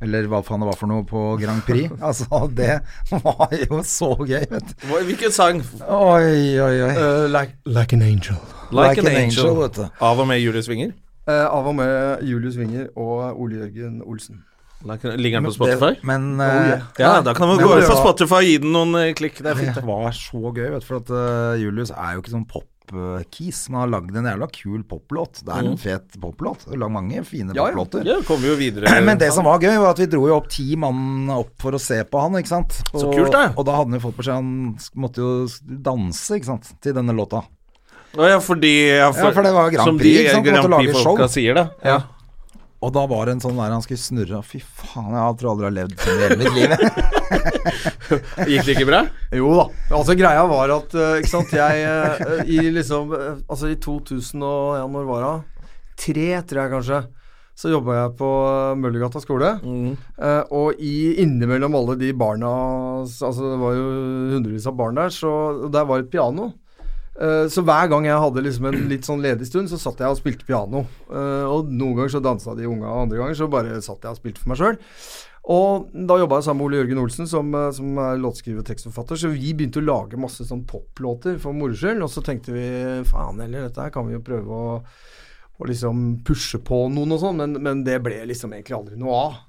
B: Eller hva faen det var for noe på Grand Prix. Altså, det var jo så gøy, vet du.
A: Hvilken sang?
B: Oi, oi, oi.
C: Uh, like, like an angel.
A: Like, an, Angel.
B: vet du.
A: Av og med Julius Winger?
C: Uh, av og med Julius Winger og Ole Jørgen Olsen.
A: Ligger den på Spotify?
B: Det, men
C: Oh,
B: eh,
C: yeah.
A: ja, da kan man
B: Men
A: gå ut på Spotify og gi den noen eh, klikk. Det er fint.
B: det var så gøy, vet du. For at eh, Julius er jo ikke sånn pop-keys. Men har lagd en jævla kul poplåt. Det er en fet poplåt. Lagd mange fine
C: Ja, ja.
B: poplåter.
A: Ja, kommer jo videre.
B: Men det som var gøy, var at vi dro jo opp ti mann opp for å se på han, ikke sant. Og,
A: Så kult, da.
B: Og da hadde han jo fått beskjed Han måtte jo danse, ikke sant, til denne låta.
A: Å ja, fordi ja,
B: Ja, for det var Grand
A: Som
B: Prix,
A: de
B: ikke sant?
A: Grand
B: Måtte lage
A: Prix-folka
B: show.
A: sier, da. Ja.
B: Og da var det en sånn der han skulle snurre Fy faen, jeg tror aldri har levd sånn i hele mitt liv.
A: Gikk det ikke bra?
C: Jo da. Altså Greia var at eh, Ikke sant, jeg eh, I liksom eh, Altså i 2000 og Ja, når var det? tre, tror jeg kanskje, så jobba jeg på Møllergata skole.
A: Mm.
C: Og i, innimellom alle de barna Altså det var jo hundrevis av barn der, så der var et piano. Eh, så hver gang jeg hadde liksom en litt sånn ledig stund, så satt jeg og spilte piano. Eh, og noen ganger så dansa de unga, og andre ganger så bare satt jeg og spilte for meg sjøl. Og da jobba jeg sammen med Ole Jørgen Olsen, som, eh, som er låtskriver og tekstforfatter. Så vi begynte å lage masse sånn poplåter for moro skyld. Og så tenkte vi faen heller, dette her kan vi jo prøve å, å liksom pushe på noen og sånn. Men, men det ble liksom egentlig aldri noe av.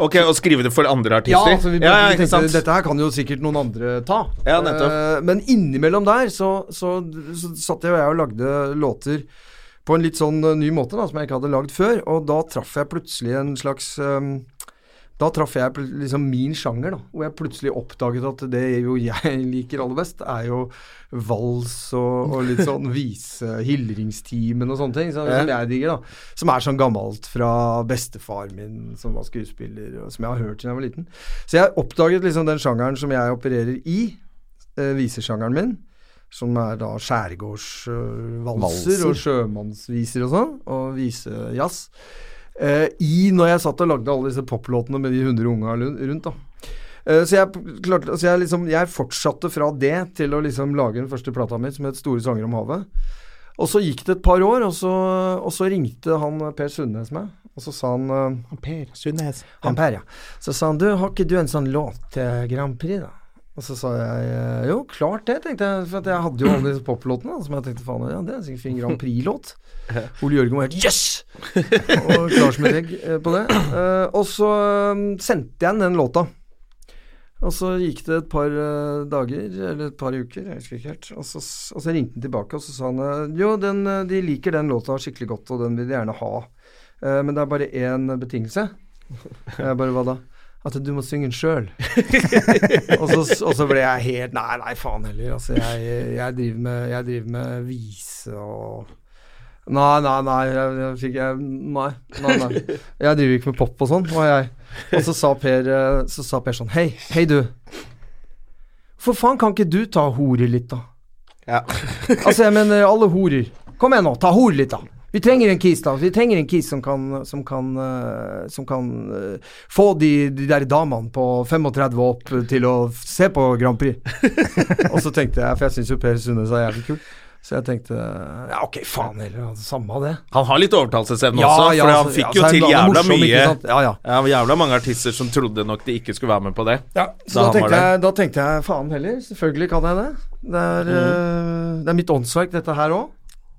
A: Ok, Og skrive det for andre
C: Ja,
A: artister?
C: altså vi,
A: ja, ja,
C: vi tenkte dette her kan jo sikkert noen andre ta.
A: Ja, nettopp.
C: Uh, men innimellom der så, så, så satt jeg og jeg og lagde låter på en litt sånn eh, ny måte da, som jeg ikke hadde lagd før. Og da traff jeg plutselig en slags eh, Da traff jeg liksom min sjanger, da. Hvor jeg plutselig oppdaget at det jo jeg liker aller best, er jo vals og, og litt sånn vise Hildringstimen og sånne ting, Som, som jeg digger, da. Som er sånn gammelt fra bestefar min, som var skuespiller, og som jeg har hørt siden jeg var liten. Så jeg oppdaget liksom den sjangeren som jeg opererer i, eh, visesjangeren min. Som er da skjærgårdsvalser
B: Valser.
C: og sjømannsviser og sånn, og visejazz. Eh, I når jeg satt og lagde alle disse poplåtene med de 100 unga rundt, da. Eh, så jeg, klart, altså jeg, liksom, jeg fortsatte fra det til å liksom lage den første plata mi som het 'Store sanger om havet'. Og så gikk det et par år, og så, og så ringte han Per Sundnes meg. Og så sa han eh,
A: Per Sundnes.
C: han Per, ja. Så sa han du, har ikke du en sånn låt til Grand Prix, da? Og så sa jeg eh, jo, klart det, tenkte jeg. For at jeg hadde jo alle disse poplåtene som jeg tenkte faen, ja, det er sikkert fin Grand Prix-låt. Ole Jørgen var helt yes! Og klar som et egg eh, på det. Eh, og så eh, sendte jeg den låta. Og så gikk det et par dager, eller et par uker, jeg husker ikke helt. Og så, og så ringte han tilbake, og så sa han jo, den, de liker den låta skikkelig godt, og den vil de gjerne ha. Men det er bare én betingelse. Jeg bare hva da? At du må synge den sjøl. og, så- og så ble jeg helt Nei, nei, faen heller. Altså, jeg, jeg, driver med, jeg driver med vise og Nei, nei, nei. Jeg, jeg, fikk- jeg, nei, nei, nei. Jeg driver ikke med pop og sånn, var jeg. Og så sa Per, eh, så sa per sånn Hei, hei du. For faen kan ikke du ta hore litt, da?
A: Ja.
C: Altså, jeg mener alle horer. Kom igjen nå, ta hore litt, da. Vi trenger en kis, da. Vi trenger en kis som kan, som kan, eh, som kan eh, få de, de der damene på 35 opp til å se på Grand Prix. og så tenkte jeg, for jeg syns jo Per Sundnes er jævlig kul, så jeg tenkte ja, ok, faen heller, altså, samme det.
A: Han har litt overtalelsesevne også, for han
C: altså,
A: fikk
C: ja,
A: jo
C: er
A: til jævla
C: morsom,
A: mye.
C: Ja, ja.
A: Ja, jævla mange artister som trodde nok de ikke skulle være med på det.
C: Ja, så da,
A: da,
C: tenkte jeg, da tenkte jeg faen heller, selvfølgelig kan jeg det. Det er, eh, det er mitt åndsverk, dette her òg.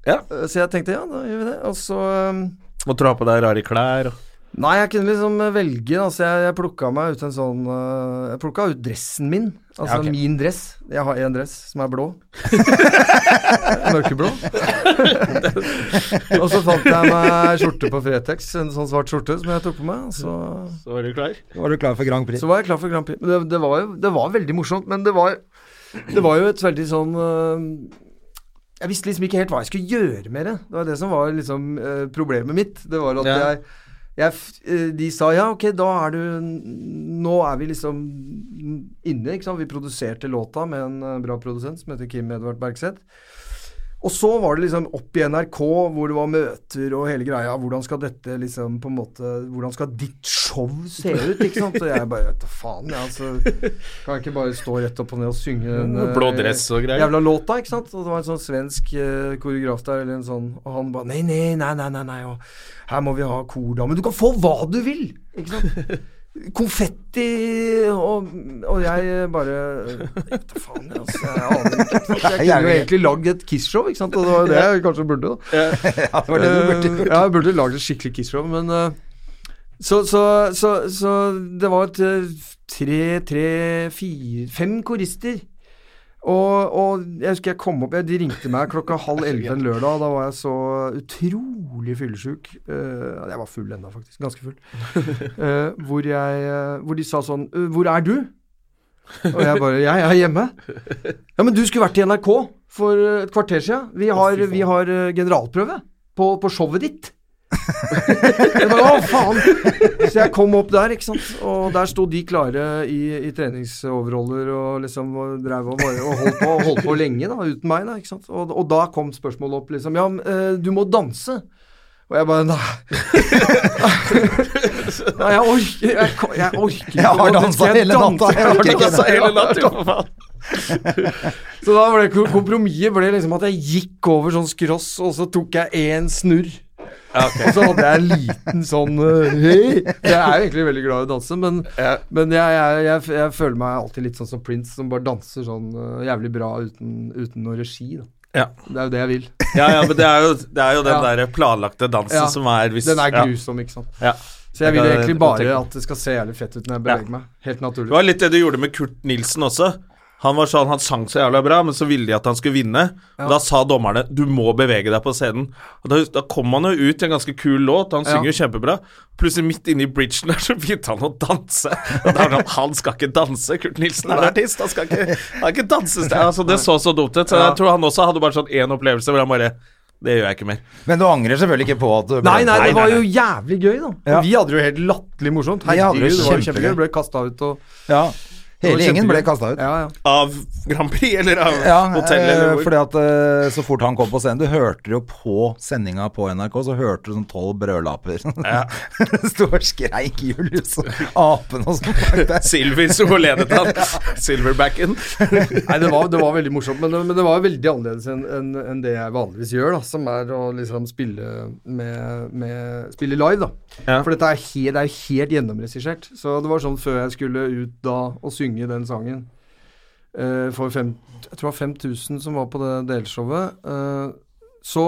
A: Ja.
C: Så jeg tenkte ja, da gjør vi det. Og så eh,
A: Måtte du ha på deg rare klær og
C: Nei, jeg kunne liksom velge. Altså jeg, jeg plukka meg ut en sånn uh, Jeg plukka ut dressen min. Altså
A: Ja, okay.
C: min dress. Jeg har én dress som er blå. Mørkeblå. og så fant jeg meg skjorte på Fretex, en sånn svart skjorte som jeg tok på meg. Så,
A: Så var du klar?
B: Var du klar for Grand Prix?
C: så var jeg klar for Grand Prix. Det, det, var jo det var veldig morsomt, men det var, det var jo et veldig sånn øh, Jeg visste liksom ikke helt hva jeg skulle gjøre med det. Det var det som var liksom øh, problemet mitt. Det var at
A: Ja.
C: jeg, jeg øh, De sa ja, ok, da er du Nå er vi liksom inne, ikke sant. Vi produserte låta med en øh, bra produsent som heter Kim Edvard Bergseth. Og så var det liksom opp i NRK, hvor det var møter og hele greia. Hvordan skal dette liksom på en måte Hvordan skal ditt show se ut? Ikke sant? Og jeg bare vet da faen, jeg. Altså, kan jeg ikke bare stå rett opp og ned og synge eh,
A: Blå dress og greier.
C: jævla låta, ikke sant? Og det var en sånn svensk uh, koreograf der, eller en sånn Og han bare nei, nei, nei, nei, nei, nei og her må vi ha kordame. Du kan få hva du vil! Ikke sant? Konfetti og, og jeg bare Vet da faen, altså. Jeg aner ikke. Jeg kunne jo egentlig lagd et Kiss-show, ikke sant? Og det var det jeg kanskje burde, da.
B: Ja, det var det du burde
C: Eh, ja, jeg burde lagd et skikkelig Kiss-show, men eh, så, så, så, så det var et, eh, tre, tre, fire Fem korister. Og, og jeg husker jeg kom opp De ringte meg klokka halv elleve en lørdag. Da var jeg så utrolig fyllesyk. Eh, jeg var full ennå, faktisk. Ganske full. Eh, hvor, jeg, eh, hvor de sa sånn «Øh, Hvor er du? Og jeg bare Jeg er hjemme. Ja, men du skulle vært i NRK for et kvarter siden. Vi har, vi har generalprøve på, på showet ditt. jeg bare, Å, faen! Så jeg kom opp der, ikke sant. Og der sto de klare i, i treningsoverroller og liksom og drev og, bare, og holdt, på, holdt på lenge, da, uten meg, da. ikke sant. Og, og da kom spørsmålet opp, liksom. Ja, men, eh, du må danse. Og jeg bare Nei. nei jeg orker Jeg, jeg orker ikke.
B: Jeg har dansa hele natta. Jeg har
A: Altså, hele natta, for faen.
C: Så da ble ko- kompromisset ble liksom at jeg gikk over sånn skross, og så tok jeg én snurr. Og så hadde jeg en liten sånn uh, hei. Jeg er jo egentlig veldig glad i å danse, men,
A: Ja.
C: men jeg, jeg, jeg, jeg føler meg alltid litt sånn som Prince, som bare danser sånn uh, jævlig bra uten, uten noe regi. Da.
A: Ja.
C: Det er jo det jeg vil.
A: Ja, ja, men det er jo, det er jo den
C: Ja.
A: der planlagte dansen
C: Ja.
A: som er hvis,
C: Den er grusom, ikke sant.
A: Ja.
C: Så jeg vil egentlig bare at det skal se jævlig fett ut når jeg beveger meg. Helt naturlig.
A: Det var litt det du gjorde med Kurt Nilsen også. Han var sånn, han sang så jævla bra, men så ville de at han skulle vinne. Og Da sa dommerne 'du må bevege deg på scenen'. Og Da, da kom han jo ut i en ganske kul låt, han synger jo kjempebra. Plutselig midt inne i bridgen der så begynte han å danse. Og da var det sånn, Han skal ikke danse, Kurt Nilsen er artist, han skal ikke, han ikke dansested. Altså, det så så dumt ut. Så jeg tror han også hadde bare sånn én opplevelse hvor han bare Det gjør jeg ikke mer.
B: Men du angrer selvfølgelig ikke på at du ble
C: Nei, nei, det var jo jævlig gøy, da.
B: Ja.
C: Vi hadde det jo helt latterlig morsomt.
B: Det
C: Herregud, det var jo
B: kjempegøy.
C: Ble kasta ut og
B: Ja. Hele gjengen ble kasta ut.
C: Ja, ja.
A: Av Grand Prix, eller av
B: Ja,
A: hotellet,
B: eh,
A: eller hvor?
B: fordi at eh, så fort han kom på scenen Du hørte jo på sendinga på NRK, så hørte du sånn tolv brødlaper.
A: Ja.
B: Sto og skreik Julius og apen og sånn. bak der.
A: Silver som ledet han. Silverbacken.
C: Nei, det var, det var veldig morsomt, men det, men det var veldig annerledes enn en, en det jeg vanligvis gjør, da, som er å liksom spille med, med Spille live, da.
A: Ja.
C: For dette er, helt, det er helt gjennomregissert. Så det var sånn før jeg skulle ut da og synge den sangen uh, for fem, Jeg tror det var 5000 som var på det delshowet. Uh, så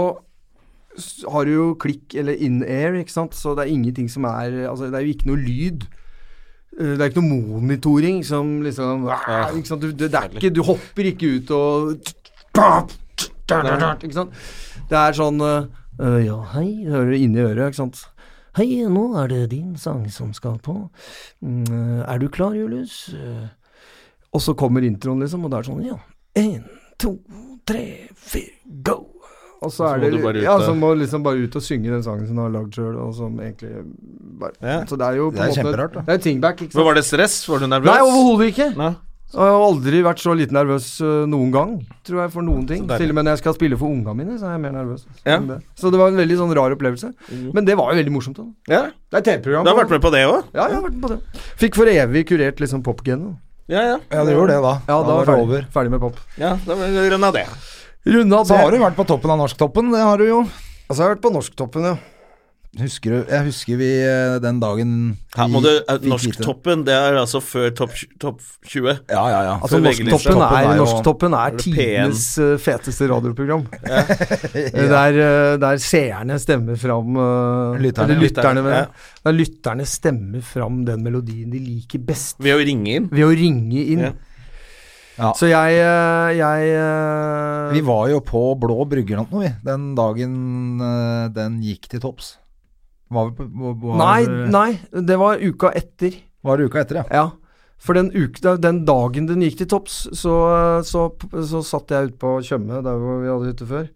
C: har du jo klikk eller in-air, ikke sant. Så det er ingenting som er Altså, det er jo ikke noe lyd. Eh, Det er ikke noe monitoring som liksom ah, ikke sant? Du, det, det er ikke, du hopper ikke ut og Ikke sant? Det er sånn eh, Ja, hei, hører du inni øret, ikke sant. Hei, nå er det din sang som skal på. Mm, eh, er du klar, Julius? Eh, og så kommer introen, liksom, og det er sånn Ja. Én, to, tre, fire, go! Og så, er det
A: du ut
C: Ja, så må liksom bare ut og synge den sangen som du har lagd sjøl, og som egentlig bare
A: Ja.
C: Så det er jo på
B: Det er
C: en måte
B: kjemperart, da.
C: Det er thingback, ikke
A: Men
C: sant.
A: var det stress? Var du nervøs?
C: Nei, overhodet ikke.
A: Nei.
C: Og Jeg har aldri vært så lite nervøs øh, noen gang, tror jeg, for noen ting. Til og med når jeg skal spille for ungene mine, så er jeg mer nervøs.
A: Ja.
C: det. Så det var en veldig sånn rar opplevelse. Men det var jo veldig morsomt. Da.
A: Ja.
C: Det er TV-program.
A: Du har vært med på det òg?
C: Ja, jeg har vært med på det. Fikk for evig kurert liksom popgenet.
A: Ja, ja.
B: Ja, du gjorde det, da.
C: Ja, da,
B: var
C: var
B: det
C: ferdig,
B: over.
C: ferdig med pop.
A: ja da var det runda det.
B: Så har du vært på toppen av Norsktoppen, det har du jo.
C: Altså, jeg har vært på Norsktoppen, ja.
B: Husker du Jeg husker vi eh, den dagen
A: Her må du, eh. Norsktoppen, det er altså før topp top 20.
B: Ja, ja, ja.
C: Altså, Norsktoppen er,
B: er jo-
C: er tidenes øh, feteste radioprogram. ja. Der, der seerne stemmer fram
B: Lytterne.
C: eller lytterne,
A: Ja.
C: Der lytterne stemmer fram den melodien de liker best.
A: Ved å ringe inn.
C: Ved å ringe inn.
A: Ja.
B: Ja.
C: Så jeg, jeg
B: Vi var jo på Blå Brygger nå, vi. Den dagen eh, den gikk til topps. Var, var, var,
C: Nei, nei, det var uka etter.
B: Var det uka etter, ja.
C: Ja. For den, uka, den dagen den gikk til topps, så, så, så satt jeg ute på Tjøme, der hvor vi hadde hytte før,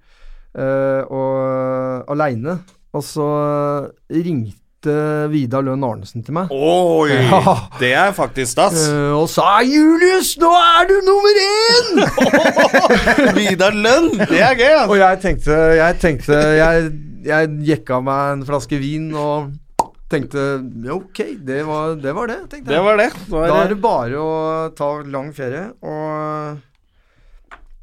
C: uh, og aleine. Og så ringte Vidar Lønn Arnesen til meg.
A: Oi!
C: Ja.
A: Det er faktisk stas.
C: Uh, og sa 'Julius, nå er du nummer én!'
A: Vidar Lønn! Det er gøy,
C: og jeg tenkte Jeg tenkte Jeg, jeg jekka meg en flaske vin og tenkte Ok, det var det, var det tenkte jeg.
A: Det var det.
C: Da er
A: er
C: det bare å ta lang ferie og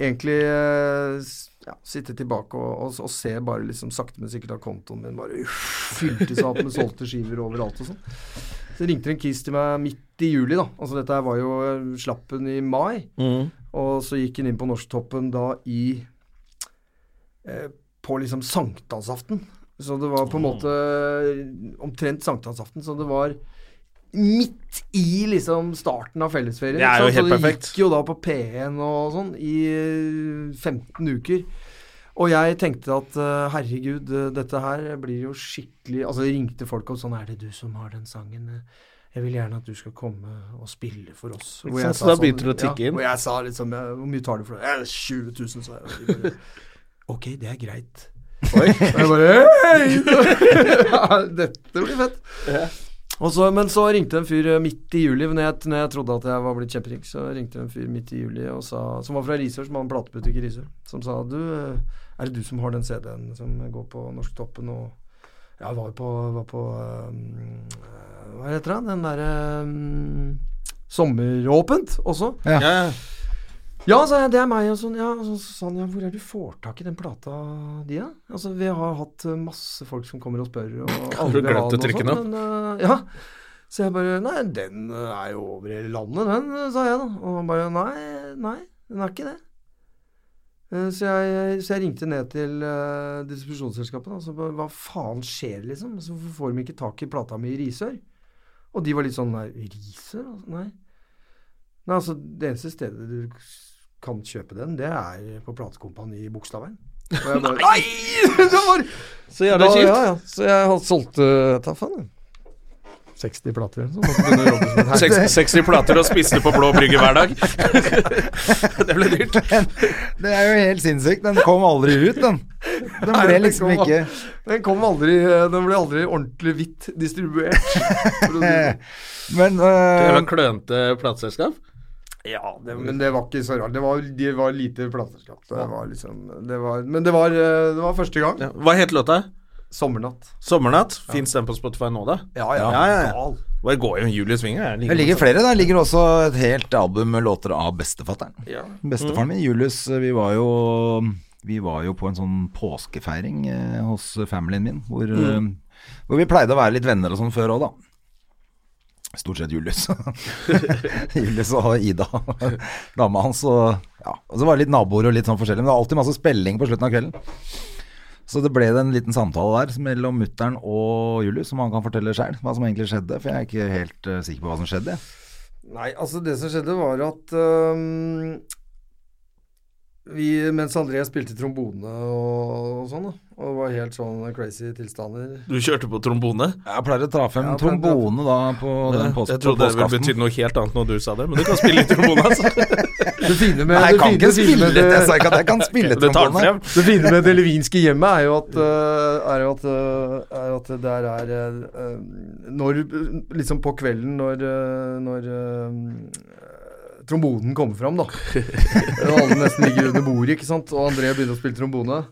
C: egentlig eh, ja, sitte tilbake og, og, og se bare liksom sakte, men sikkert at kontoen min bare uff, fylte seg opp med solgte skiver overalt og sånn. Så ringte en kis til meg midt i juli, da. Altså dette var jo eh, slappen i mai.
A: mm.
C: Og så gikk han inn på Norsktoppen da i eh, På liksom sankthansaften. Så det var på en måte omtrent sankthansaften. Så det var midt i liksom starten av fellesferien.
A: Det er jo helt
C: så det
A: perfekt.
C: gikk jo da på P1 og sånn i eh, 15 uker. Og jeg tenkte at eh, herregud, eh, dette her blir jo skikkelig Altså det ringte folk og sånn Er det du som har den sangen? Jeg vil gjerne at du skal komme og spille for oss. Hvor jeg
A: så da begynte det å tikke
C: ja,
A: inn.
C: Og jeg sa liksom Hvor mye tar du for det? Ja, 20 000, sa jeg. Ok, det er greit.
A: Oi.
C: Og jeg bare dette blir fett. Og så, men så ringte en fyr eh, midt i juli, når jeg, når jeg trodde at jeg var blitt kjemperik, så ringte en fyr midt i juli og sa, som var fra Risør, som hadde en platebutikk i Risør, som sa du, eh, er det du som har den CD-en som går på Norsktoppen og Ja, var på, var på um, Hva heter det? Den derre um, Sommeråpent også.
B: Ja.
A: Ja, ja.
C: Sa jeg, det er meg. Og sånn, ja, og så sa han ja, hvor er det du får tak i den plata di, da? Altså, vi har hatt uh, masse folk som kommer og spør, og alle vil ha den og sånn, men uh, ja. Så jeg bare Nei, den uh, er jo over hele landet, den, sa jeg da. Og han bare Nei, nei, den er ikke det. Så jeg, så jeg ringte ned til uh, distribusjonsselskapet. og så bare, Hva faen skjer, liksom? Så Hvorfor får de ikke tak i plata mi i Risør? Og de var litt sånn Nei, Risør? Altså, nei. Nei, altså, det eneste stedet du kan kjøpe den, det er på platekompani i Bogstadveien. Bare Nei! Det var
A: Så jævla kjipt.
C: Ja, ja. Så jeg har solgt uh, Ta faen, jeg. 60 plater eller. Måtte begynne å jobbe som en herre.
A: Seks- 60 plater og spiste på Blå Brygge hver dag. det ble dyrt.
B: Det er jo helt sinnssykt. Den kom aldri ut, den. Den
C: Nei,
B: ble
C: den
B: liksom
C: kom-
B: ikke
C: Den kom aldri uh, Den ble aldri ordentlig hvitt distribuert. Men uh, det var
B: Men
A: klønete plateselskap.
C: Ja, det, men det var ikke så rart. Det var, de var lite plateselskap. Det liksom det var, Men det var, uh, det var første gang.
A: Ja. Hva het låta?
C: Sommernatt.
A: Sommernatt. Fins den på Spotify nå, da?
C: Ja,
A: Ja, ja, ja.
C: ja.
A: Og det går jo Julie Svinger.
B: det ligger flere. Der ligger også et helt album med låter av bestefatteren.
A: Ja.
B: Bestefaren min, Julius, vi var jo Vi var jo på en sånn påskefeiring eh, hos familien min, hvor, mm. hvor vi pleide å være litt venner og sånn før òg, da. Stort sett Julius. Julius og Ida, dama hans. Og, ja. og så var det litt naboer og litt sånn forskjellig. Men det var alltid masse spilling på slutten av kvelden. Så det ble en liten samtale der mellom mutter'n og Julius, som han kan fortelle sjøl hva som egentlig skjedde. For jeg er ikke helt uh, sikker på hva som skjedde.
C: Nei, altså det som skjedde var at øhm, vi, mens André spilte trombone og, og sånn, da, og var helt sånn crazy tilstander
A: Du kjørte på trombone?
B: Jeg pleier å ta frem
C: Ja,
B: trombone da på den pås
A: jeg trodde det ville
B: påskeaften.
A: noe helt annet når du sa det, men du kan spille litt trombone, altså.
C: Det fine med,
B: Nei, jeg
C: det
B: kan
C: fine,
B: ikke spille det. Jeg sa ikke at jeg kan spille trombone.
A: frem.
C: det fine med det levinske hjemmet er jo at, øh, er jo at, øh, er jo at der er øh, Når Liksom på kvelden når, når trombonen kommer fram, da. Alle nesten ligger under bordet, ikke sant. Og André begynner å spille trombone.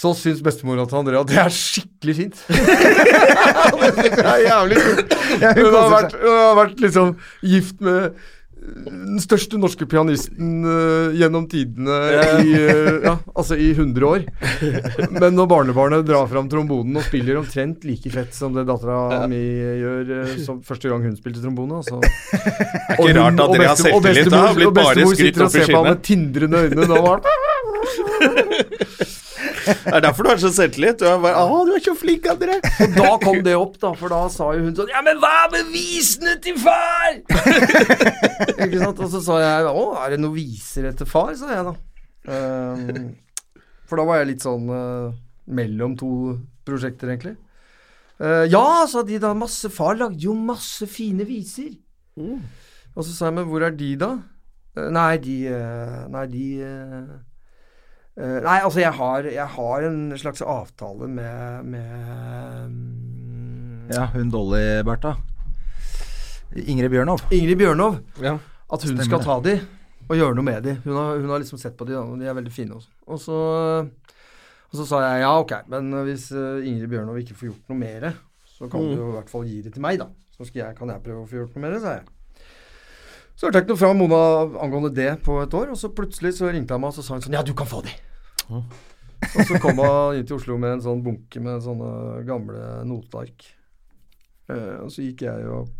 C: Så syns bestemora til André at det er skikkelig fint. det er jævlig kult. Hun har vært, hun har vært liksom gift med den største norske pianisten uh, gjennom tidene i, uh, ja, altså i 100 år. Men når barnebarnet drar fram trombonen og spiller omtrent like fett som det dattera mi gjør uh, som første gang hun spilte trombone altså.
A: Det er ikke rart at dere har selvtillit. Har blitt bare skrytt opp i
C: sitter og ser på ham med tindrende øyne. Da var
A: Det er derfor du har så selvtillit. Du er bare Å, du er så flink, André.
C: Og da kom det opp, da, for da sa jo hun sånn Ja, men hva er bevisene til far? Ikke sant? Og så sa jeg Å, er det noen viser etter far? sa jeg da. Um, for da var jeg litt sånn uh, mellom to prosjekter, egentlig. Uh, ja, sa de da. Masse Far lagde jo masse fine viser. Og så sa jeg, men hvor er de, da? Uh, nei, de Nei, de Nei, altså, jeg har, jeg har en slags avtale med, med mm,
B: Ja, hun Dolly, Bertha. Ingrid Bjørnov.
C: Ingrid Bjørnov.
A: Ja.
C: At hun
B: Stemmer
C: skal ta de og gjøre noe med de. Hun har, hun har liksom sett på de, og de er veldig fine også. Og så, og så sa jeg ja, ok, men hvis eh, Ingrid Bjørnov ikke får gjort noe mer, så kan du i hvert fall gi det til meg, da. Så skal jeg, kan jeg prøve å få gjort noe mer, sa jeg. Så hørte jeg ikke noe fra Mona angående det på et år, og så plutselig så ringte han meg og så sa hun sånn Ja, du kan få de. Og så kom hun inn til Oslo med en sånn bunke med sånne gamle noteark. Uh, og så gikk jeg og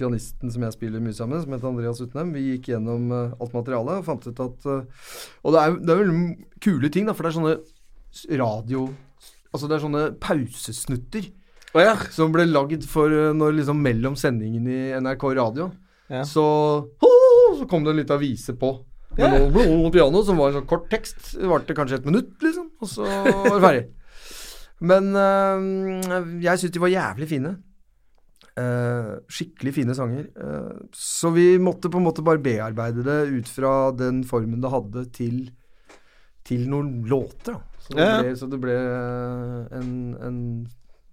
C: pianisten som jeg spiller mye sammen, som heter Andreas Utnem, vi gikk gjennom uh, alt materialet og fant ut at uh, Og det er, det er veldig kule ting, da, for det er sånne radio Altså det er sånne pausesnutter
A: oh, ja.
C: som ble lagd for når liksom mellom sendingen i NRK Radio.
A: Ja.
C: Så så kom det en liten vise på. Med
A: Ja.
C: noe, piano som var en sånn kort tekst. Det varte kanskje et minutt, liksom. Og så var det ferdig. Men øh, jeg syns de var jævlig fine. Uh, skikkelig fine sanger. Uh, så vi måtte på en måte bare bearbeide det ut fra den formen det hadde, til, til noen låter. Da. Så, det
A: Ja.
C: ble, så det ble en, en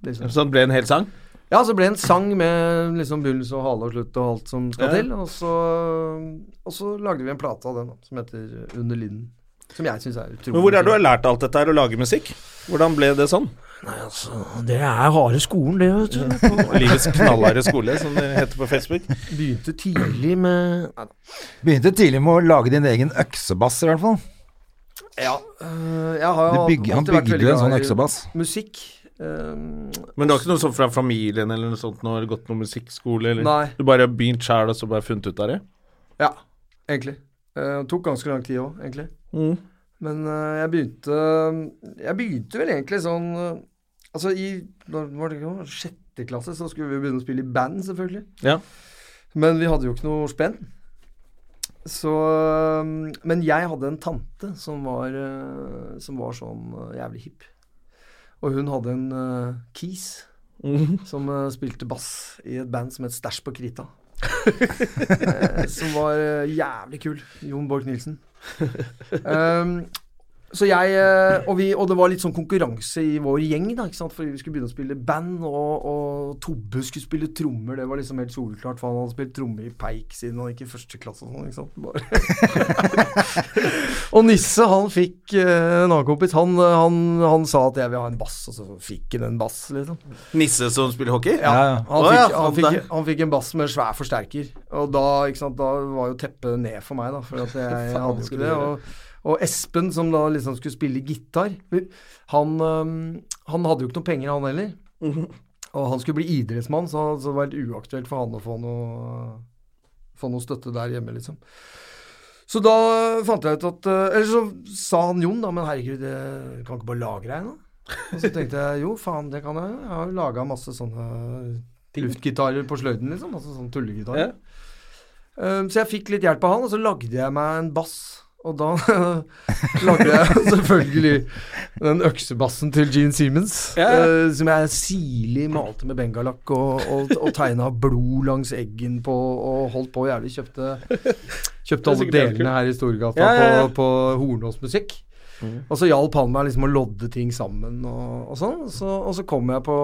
C: liksom,
A: Så det ble en hel sang?
C: Ja, så ble det en sang med liksom begynnelse og hale og slutt og alt som skal
A: Ja.
C: til. Og så, og så lagde vi en plate av den som heter Under linden. Som jeg syns er utrolig
A: Men hvor er det du har lært alt dette her, å lage musikk? Hvordan ble det sånn?
C: Nei, altså, Det er harde skolen, det, vet du.
A: Livets knallharde skole, som det heter på Facebook.
C: Begynte tidlig med Nei.
B: Begynte tidlig med å lage din egen øksebass, i hvert fall.
C: Ja, øh, jeg har jo alltid vært veldig
B: sånn
C: glad i
B: øksebass.
C: Musikk. Um,
A: Men det var ikke noe sånt fra familien eller noe sånt? Det gått noe musikkskole? Eller?
C: Nei.
A: Du bare har begynt sjæl og så bare funnet ut av det?
C: ja, egentlig. Uh, tok ganske lang tid òg, egentlig.
A: Mm.
C: Men øh, jeg begynte Jeg begynte vel egentlig sånn øh, Altså i Når var det sjette klasse, så skulle vi begynne å spille i band, selvfølgelig.
A: Ja.
C: Men vi hadde jo ikke noe spenn. Så Men jeg hadde en tante som var, som var sånn jævlig hipp. Og hun hadde en uh, Keys mm. som uh, spilte bass i et band som het Stæsj på Krita. Eh, som var uh, jævlig kul. Jon Borch Nilsen. Um, så jeg øh, og, vi, og det var litt sånn konkurranse i vår gjeng, da, ikke sant? fordi vi skulle begynne å spille band. Og, og Tobbe skulle spille trommer, det var liksom helt soleklart, for han hadde spilt trommer i Peik siden han gikk i første klasse og sånn. ikke sant? Bare. og Nisse, han fikk eh, en annen kompis, han, han, han sa at jeg vil ha en bass, og så fikk han en bass, liksom.
A: Nisse som spiller hockey?
B: Ja, ja.
C: Han, fikk, han, fikk, han fikk en bass med svær forsterker. Og da, ikke sant, da var jo teppet ned for meg, da. For at jeg hadde jo ikke det. Og, og Espen, som da liksom skulle spille gitar, han, han hadde jo ikke noe penger, han heller. Og han skulle bli idrettsmann, så, så det var helt uaktuelt for han å få noe, få noe støtte der hjemme, liksom. Så da fant jeg ut at øh, Eller så sa han Jon, da, men herregud, jeg kan ikke bare lage deg nå? Og så tenkte jeg jo, faen, det kan jeg. Jeg har jo laga masse sånne luftgitarer på sløyden, liksom. Altså sånne tullegitarer. Um, så jeg fikk litt hjelp av han, og så lagde jeg meg en bass. Og da lagde jeg selvfølgelig den øksebassen til Gene Siemens. eh, som jeg sirlig malte med bengalakk og, og, og tegna blod langs eggen på og holdt på jævlig. Kjøpte, kjøpte alle delene her i Storgata
A: ja, ja.
C: på, på Hornås musikk. Og så hjalp han meg liksom å lodde ting sammen og, og sånn. Så, og så kom jeg på,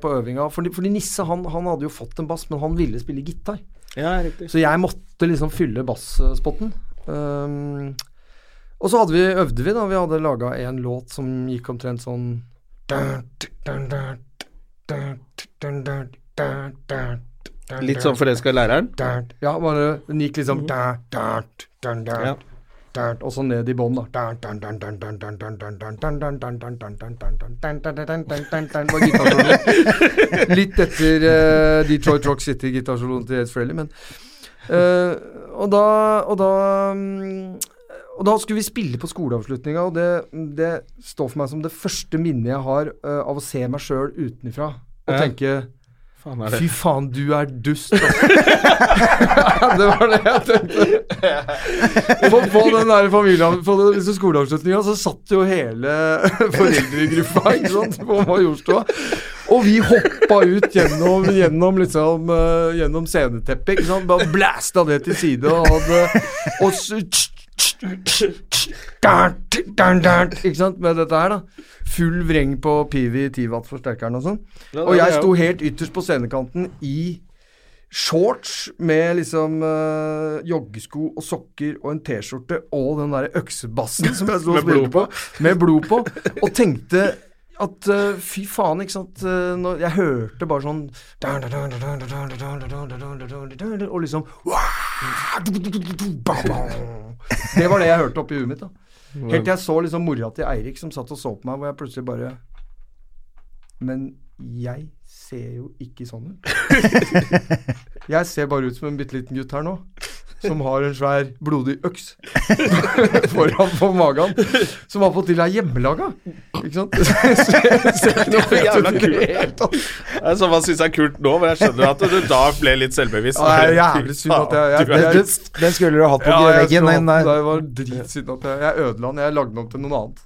C: på øvinga. Fordi, fordi Nisse han, han hadde jo fått en bass, men han ville spille gitar.
A: Ja.
C: Så jeg måtte liksom fylle bassspotten. Um, og så hadde vi, øvde vi, da. Vi hadde laga en låt som gikk omtrent sånn
A: Litt sånn forelska i læreren?
C: Ja, bare den gikk liksom
A: Ja.
C: Og så ned i bånn, da. Litt etter eh, Detroit Rock City-gitarsoloen til Ed Frelly, men eh, Og da Og da mm, og da skulle vi spille på skoleavslutninga, og det, det står for meg som det første minnet jeg har uh, av å se meg sjøl utenifra og
A: Ja.
C: tenke
A: Faen
C: Fy faen, du er dust. altså. det var det jeg tenkte. På, på den der familien På skoleavslutninga så satt jo hele foreldregruppa på Majorstua. Og vi hoppa ut gjennom, gjennom liksom uh, Gjennom sceneteppet. Ikke sant? Bare blæsta det til side og hadde og så, Ikke sant, med dette her, da. Full vreng på Pivi 10 watt-forsterkeren og sånn. Og jeg sto helt ytterst på scenekanten i shorts med liksom uh, joggesko og sokker og en T-skjorte og den der øksebassen som jeg sto og spilte på, med blod på, og tenkte at uh, fy faen, ikke sant eh, når Jeg hørte bare sånn Og liksom Det var det jeg hørte oppi huet mitt. da Helt til jeg så liksom mora til Eirik som satt og så på meg, hvor jeg plutselig bare Men jeg ser jo ikke sånn ut. Jeg ser bare ut som en bitte liten gutt her nå. Som har en svær, blodig øks foran på magen. Som attpåtil er hjemmelaga. Ikke sant? Ser ser ikke noe fet
A: Jævla
C: ut i det hele tatt.
A: Det er sånn man syns er kult nå, men jeg skjønner at du da ble litt selvbevisst.
C: Ja, det er jævlig synd at jeg- jeg-
A: Du jeg
B: Den, den skulle du hatt på
C: Ja, jeg
B: veggen. Den der.
C: det var dritsynd at jeg, jeg ødela den. Jeg lagde den om til noen annet.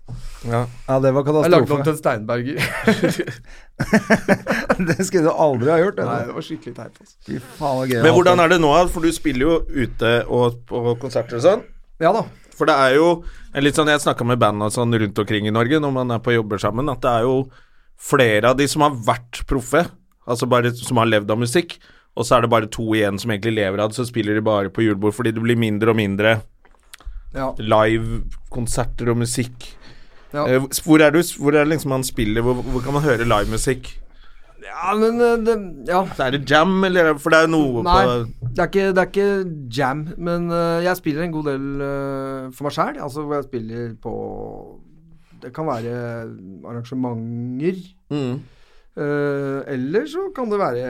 B: Ja, det var
C: Jeg lagde den om til en Steinberger.
B: Det skulle du aldri ha gjort.
C: Nei,
B: Det.
C: det var skikkelig teit. Altså.
B: Så.
A: Men hvordan er det nå, for du spiller jo ute og på konserter og sånn.
C: Ja da.
A: For det er jo litt sånn Jeg snakka med band og sånn rundt omkring i Norge når man er på jobber sammen, at det er jo flere av de som har vært proffe, altså bare som har levd av musikk, og så er det bare to igjen som egentlig lever av det, så spiller de bare på julebord fordi det blir mindre og mindre
C: Ja.
A: Live-konserter og musikk.
C: Ja.
A: Eh, hvor er du Hvor er det liksom man spiller? Hvor, hvor kan man høre livemusikk?
C: Ja, men eh, det, Ja.
A: Er det jam, eller For det er noe
C: Nei,
A: på
C: det er, ikke, det er ikke jam, men uh, jeg spiller en god del uh, for meg sjæl. Altså hvor jeg spiller på Det kan være arrangementer.
A: mm.
C: Uh, eller så kan det være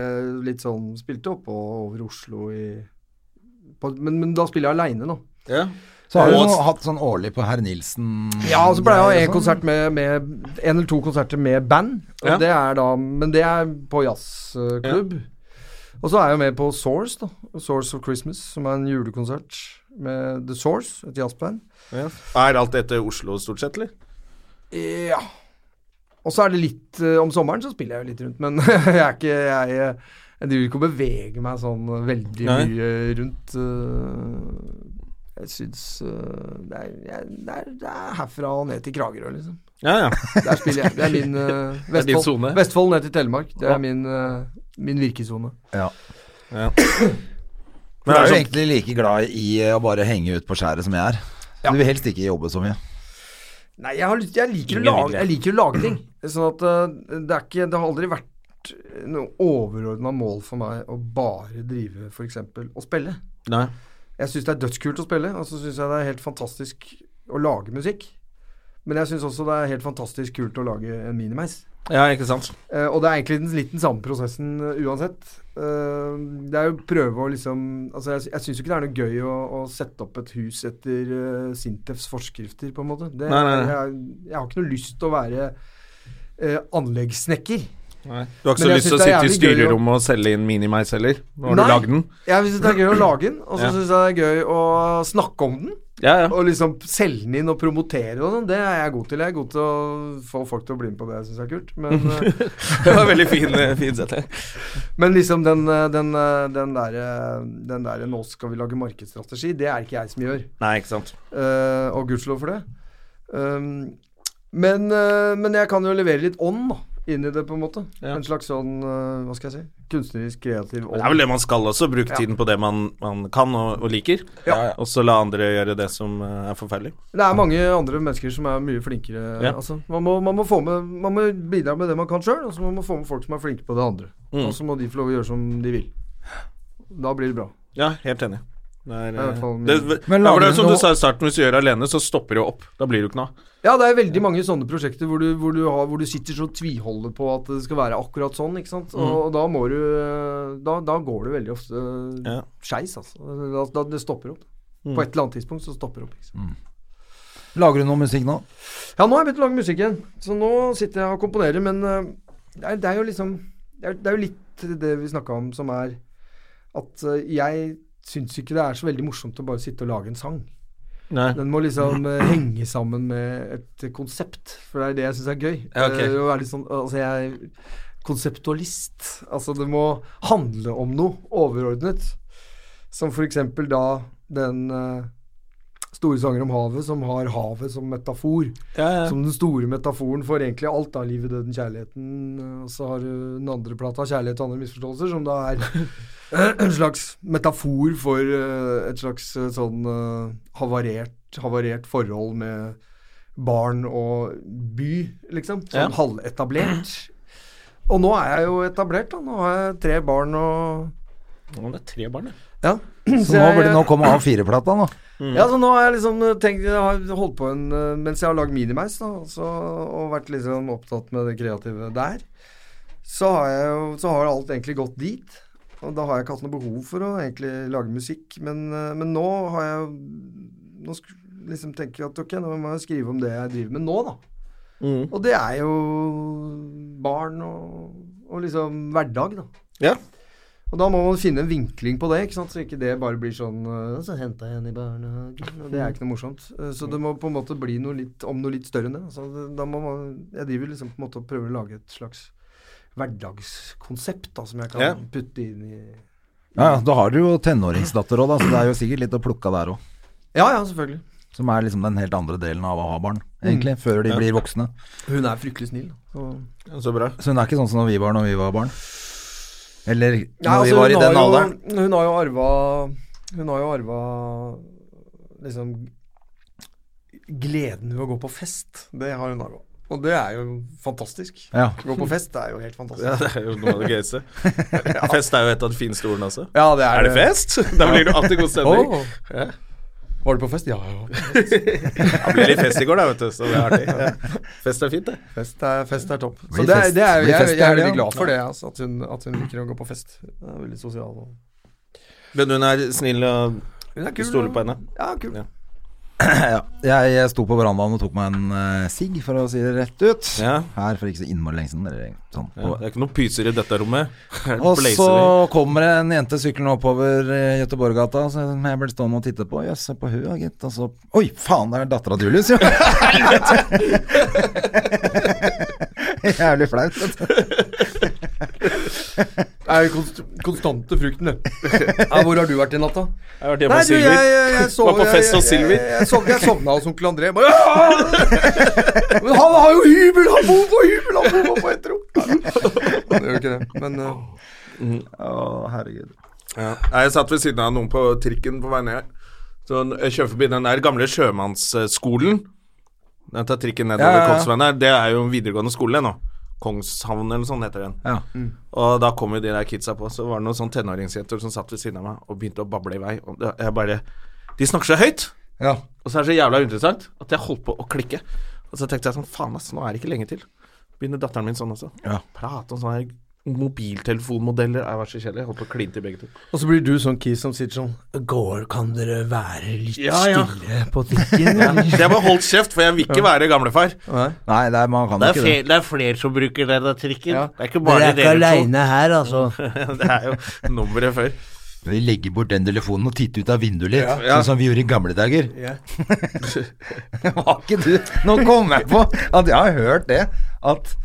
C: litt sånn Spilte oppå over Oslo i på, men, men da spiller jeg aleine, nå.
A: Ja.
B: Så har du noe, hatt sånn årlig på Herr Nilsen
C: Ja, og så ble jeg en
B: sånn.
C: konsert med, med En eller to konserter med band.
A: Ja.
C: det da Men det er på jazzklubb. Og så er jeg jo med på Source, da. Source of Christmas, som er en julekonsert med The Source, et jazzband.
A: ja. Er alt dette Oslo, stort sett, eller?
C: Ja. Og så er det litt eh, Om sommeren så spiller jeg jo litt rundt, men jeg er ikke Jeg, jeg driver ikke og beveger meg sånn veldig
A: Nei.
C: mye rundt. eh, jeg syns eh, det, er, det, er, det er herfra og ned til Kragerø, liksom.
A: Ja, ja.
C: Der spiller jeg. Det er min uh,
A: er din
C: Vestfold.
A: zone.
C: Vestfold ned til Telemark. Det er min, uh, min virkesone.
B: Ja.
A: ja. Men
B: er
A: er
B: jo
A: sånn,
B: egentlig like glad i å bare henge ut på skjæret som jeg er.
C: Ja.
B: Du vil helst ikke jobbe så mye.
C: Nei, jeg, har, jeg, liker, å lage, jeg liker å lage ting. Sånn at uh, det er ikke Det har aldri vært noe overordna mål for meg å bare drive f.eks. og spille.
A: Nei.
C: Jeg syns det er dødskult å spille, og så syns jeg det er helt fantastisk å lage musikk. Men jeg syns også det er helt fantastisk kult å lage en minimeis.
A: Ja, ikke sant.
C: Eh, og det er egentlig den, litt den samme prosessen uh, uansett. Uh, det er jo prøve å liksom Altså, jeg, jeg syns jo ikke det er noe gøy å, å sette opp et hus etter uh, Sintefs forskrifter, på en måte. Det,
A: Nei, nei, nei.
C: Jeg, jeg har ikke noe lyst til å være anleggssnekker.
A: Nei. Du har ikke så lyst til å
C: synes det er
A: sitte i styrerommet og selge inn Minimeis heller? Når
C: Nei.
A: du lagde den?
C: Jeg syns det er gøy å lage den, og så
A: Ja.
C: syns jeg det er gøy å snakke om den.
A: Ja, ja.
C: Og liksom selge den inn og promotere og sånn. Det er jeg god til. Jeg er god til å få folk til å bli med på det, syns jeg er kult. Men eh,
A: Det var veldig fin, eh, fin sett.
C: Men liksom den, eh, den, den derre den der, 'nå skal vi lage markedsstrategi', det er ikke jeg som gjør.
A: Nei, ikke sant.
C: Uh, og gudskjelov for det. Um, men, uh, men jeg kan jo levere litt ånd da, inn i det, på en måte.
A: Ja.
C: En slags sånn, eh, hva skal jeg si, kunstnerisk kreativ ånd.
A: Det er vel det man skal også. Bruke
C: Ja.
A: tiden på det man, man kan og, og liker.
C: Ja.
A: Og så la andre gjøre det som eh, er forferdelig.
C: Det er mange andre mennesker som er mye flinkere.
A: Ja.
C: Altså, man, må, man, må få med, man må bidra med det man kan sjøl, og så må man få med folk som er flinke på det andre.
A: Mm.
C: Og så må de få lov å gjøre som de vil. Da blir det bra.
A: Ja, helt enig. Det er,
C: Det er i hvert
A: det,
B: Men lager
A: det er som du sa i starten, hvis du gjør det alene, så stopper det jo opp. Da blir det jo ikke noe.
C: Ja, det er veldig mange sånne prosjekter hvor du, hvor du, har, hvor du sitter så tviholder på at det skal være akkurat sånn, ikke sant. Og, og da må du Da, da går det veldig ofte
A: Ja.
C: skeis, altså. Da, da, det stopper opp. På et eller annet tidspunkt så stopper det opp. Liksom.
B: Lager du noe musikk nå?
C: Ja, nå har jeg begynt å lage musikk igjen. Så nå sitter jeg og komponerer, men øh, det, er, det er jo liksom Det er, det er jo litt det vi snakka om, som er at øh, jeg syns ikke det er så veldig morsomt å bare sitte og lage en sang.
A: Nei.
C: Den må liksom øh, henge sammen med et konsept, for det er det jeg syns er gøy.
A: Ja, ok.
C: Eh, å være litt sånn, altså jeg er konseptualist. Altså det må handle om noe overordnet. Som for eksempel da den øh, store sanger om havet, som har havet som metafor.
A: Ja, ja.
C: Som den store metaforen for egentlig alt av livet, døden, kjærligheten. eh, Og så har du den andre plata, 'Kjærlighet og andre misforståelser', som da er en slags metafor for eh, et slags eh, sånn havarert, havarert forhold med barn og by, liksom. Sånn
A: Ja.
C: halvetablert. Og nå er jeg jo etablert, da. Nå har jeg tre barn og
A: Nå er det tre barn, ja.
C: Ja.
B: Så nå burde det nå komme A4-plata nå.
C: Ja, så nå har jeg liksom tenkt Jeg har holdt på en eh, Mens jeg har lagd Minimeis da, så, og vært liksom opptatt med det kreative der, så har jeg jo Så har alt egentlig gått dit. Og da har jeg ikke hatt noe behov for å egentlig lage musikk. Men, eh, men nå har jeg Nå liksom tenker jeg at ok, nå må jeg skrive om det jeg driver med nå, da.
A: Mm.
C: Og det er jo barn og, og liksom hverdag, da.
A: Ja.
C: Og da må man finne en vinkling på det, ikke sant? så ikke det bare blir sånn øh, Så henta jeg henne i barnehagen Og det er ikke noe morsomt. Eh, Så det må på en måte bli noe litt, om noe litt større enn det. Altså, da må man, jeg driver liksom på en måte og prøver å lage et slags hverdagskonsept da, som jeg kan
A: Ja.
C: putte inn i
B: Ja, ja, Da har du jo tenåringsdatter òg, da, så det er jo sikkert litt å plukke av der òg.
C: Ja, ja, selvfølgelig.
B: Som er liksom den helt andre delen av å ha barn, egentlig, før de
A: Ja.
B: blir voksne.
C: Hun er fryktelig snill. Så.
A: Ja, Så bra.
B: Så hun er ikke sånn som vi var når vi var barn. Eller når
C: Ja,
B: vi
C: altså,
B: var i den
C: jo-
B: alderen.
C: Hun har jo arva Hun har jo arva liksom gleden ved å gå på fest. Det har hun arva. Og det er jo fantastisk.
B: Ja.
C: Gå på fest er jo helt fantastisk.
A: Ja, det er jo noe av det gøyeste. Fest er jo et av de fineste ordene også.
C: Ja, det
A: Er det fest? Da blir det alltid god stemning.
C: Åh. Var du på fest? Ja, ja.
A: Det ble litt fest i går, da, vet du. Så det er artig. Ja. Fest er fint, det.
C: Fest er, fest er topp. Så det er, det er, jeg, jeg er veldig glad for det, altså, at, hun, at hun liker å gå på fest. Hun er veldig sosial. Og...
A: Men hun er snill og
C: er
A: Du stoler på henne?
C: Ja, kul.
A: Ja.
B: Ja. Jeg, jeg sto på verandaen og tok meg en uh, sigg, for å si det rett ut.
A: Ja.
B: Her for ikke så innmari lenge siden. Eller, sånn,
A: Ja, det er ikke noen pyser i dette rommet.
B: Og så kommer det en jente syklende oppover eh, Göteborggata, som jeg blir stående og titte på. Jøss, se på henne, gitt. Og så Oi, faen, det er dattera til Julius, jo! Jævlig flaut, vet du.
C: Det er jo konst konstante frukten, det. Ja, hvor har du vært i natt, da?
A: Jeg har vært hjemme hos
C: Silvi. jeg, jeg, jeg, sov,
A: Var på fest hos Silvi.
C: Jeg, jeg, jeg sovna hos onkel André. Bare, Men han har jo hybel! Han bor på hybel! Han bor på et rom! Han gjør jo ikke det, men eh,
B: Å, herregud.
A: Ja. Jeg satt ved siden av noen på trikken på vei ned. Så jeg kjører forbi den der gamle sjømannsskolen. Jeg tar trikken nedover
B: Ja, ja, ja.
A: Det er jo en videregående skole nå. Kongshavn eller noe sånt heter den.
B: Ja.
A: Og da kom jo de der kidsa på. Så var det noen sånn tenåringsjenter som satt ved siden av meg og begynte å bable i vei. Og jeg bare De snakker så høyt!
B: ja.
A: Og så er det så jævla interessant at jeg holdt på å klikke. Og så tenkte jeg sånn Faen, ass, nå er det ikke lenge til. Begynner datteren min sånn også.
B: Ja.
A: Prate om sånn her mobiltelefonmodeller. Var så kjedelig. Jeg holdt på å kline til begge to.
C: Og så blir du sånn kis som sitter sånn Går, kan dere være litt
A: Ja, ja.
C: stille på trikken?
A: ja. jeg bare holdt kjeft, for jeg vil ikke være gamlefar.
C: Nei.
B: Det er, man kan
A: Det er,
B: ikke det.
A: det er flere som bruker den trikken.
C: Ja.
A: Det er ikke bare dere to.
C: her, altså.
A: det er jo nummeret før.
B: Vi legger bort den telefonen og titter ut av vinduet litt,
A: Ja.
B: sånn som vi gjorde i gamle dager.
C: Ja.
B: Var ikke du Nå kom jeg på at jeg har hørt det. At,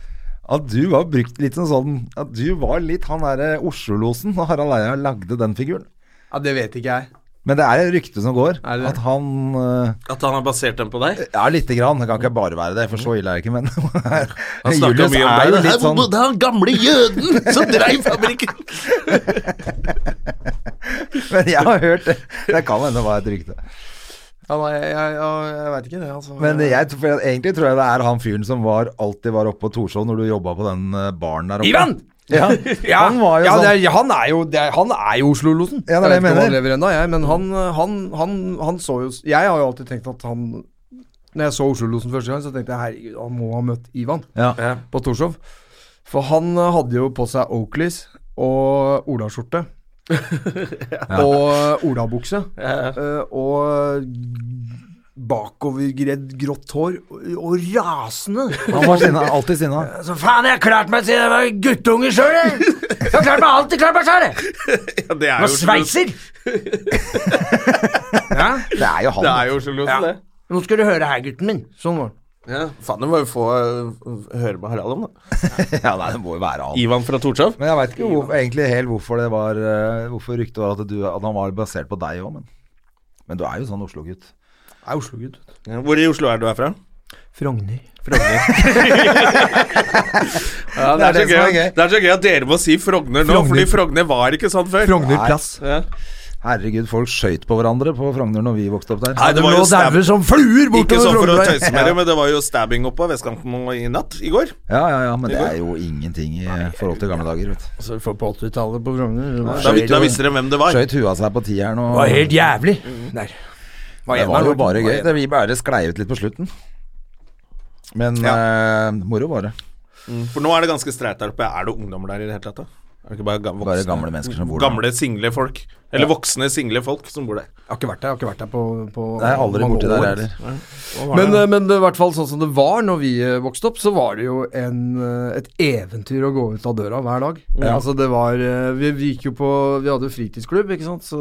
B: at du var brukt litt som sånn At du var litt han derre Oslo-losen da Harald Eia lagde den figuren.
C: Ja, det vet ikke jeg.
B: Men det er et rykte som går,
C: det det?
B: at han uh,
A: At han har basert den på deg.
B: Ja, lite grann. Det kan ikke bare være det, for så ille er det ikke, men
A: Han snakka mye om
B: er
A: deg.
B: jo litt sånn
A: Det er han gamle jøden som dreiv fabrikken!
B: Men jeg har hørt det. Det kan hende det var et rykte.
C: Ja, nei, jeg, jeg, jeg, veit ikke det, altså.
B: Men jeg, for jeg, egentlig tror jeg det er han fyren som var, alltid var oppe på Torshov når du jobba på den øh, baren der oppe.
C: Ivan!
B: Ja,
C: Ja,
B: han var jo
C: ja,
B: sånn
C: det er, han er jo, er, han er jo Oslo-losen.
B: Ja, det er det jeg
C: vet ikke om han lever ennå, jeg, men han, han, han, han så jo Jeg har jo alltid tenkt at han Når jeg så Oslo-losen første gang, så tenkte jeg herregud, han må ha møtt Ivan
B: ja.
A: Ja.
C: på Torshov. For han eh, hadde jo på seg Oakleys og olaskjorte. Og olabukse. Ja. og bakovergredd grått hår. Og, rasende.
B: Han var sinna, alltid sinna.
C: Så faen, jeg har klart meg siden jeg var guttunge sjøl, jeg! Jeg har klart meg alltid klart meg sjøl, jeg!
A: Ja, det er
C: Nå
A: jo
C: sveiser! ja?
B: Det er jo han.
A: Det er jo Oslo-losen, det.
C: Nå skal du høre her, gutten min. Sånn var det.
A: Ja, Faen, det må jo få øh, høre med Harald om, da.
B: Ja, nei, det må jo være han.
A: Ivan fra Torshov.
B: Men jeg veit ikke hvor, egentlig helt hvorfor det var øh, Hvorfor ryktet var at, du, at han var basert på deg òg, men Men du er jo sånn Oslo-gutt.
C: Jeg er Oslo-gutt.
A: Ja, hvor i Oslo er du herfra?
C: Frogner.
A: Ja, det,
B: Det er
A: er
B: det som
A: gøy,
B: er gøy.
A: det er så gøy at dere må si Frogner nå,
C: Frogner.
A: fordi Frogner var ikke sånn før.
C: Frogner plass.
A: Ja.
B: Herregud, folk skøyt på hverandre på Frogner når vi vokste opp der.
A: Nei, det var jo stab
C: som fluer
A: Ikke sånn for å tøyse med det, men det var jo stabbing oppe på vestkanten i natt, i går.
B: Ja, ja, ja, men det er jo ingenting i forhold til gamle dager, vet du.
C: Altså, for på 80-tallet på Frogner
A: Da, da visste dere hvem det var.
B: Skøyt huet av seg på tieren og
C: det var helt jævlig. Der.
B: Det var jo bare gøy. Det, vi bare sklei ut litt på slutten. Men eh, moro var det.
A: Mm, For nå er det ganske streit der oppe. Er det ungdommer der i det hele tatt? da? Er det ikke bare, voksne,
B: Bare gamle mennesker som bor der.
A: Gamle, single folk. Eller voksne, single folk som bor der.
C: Jeg har ikke vært der, jeg har ikke vært der på, på
B: Nei, aldri
C: mange
B: borti der heller.
C: Men, det? men det, i hvert fall sånn som det var når vi eh, vokste opp, så var det jo en, eh, et eventyr å gå ut av døra hver dag. Altså det var eh, vi, vi gikk jo på Vi hadde jo fritidsklubb, ikke sant. Så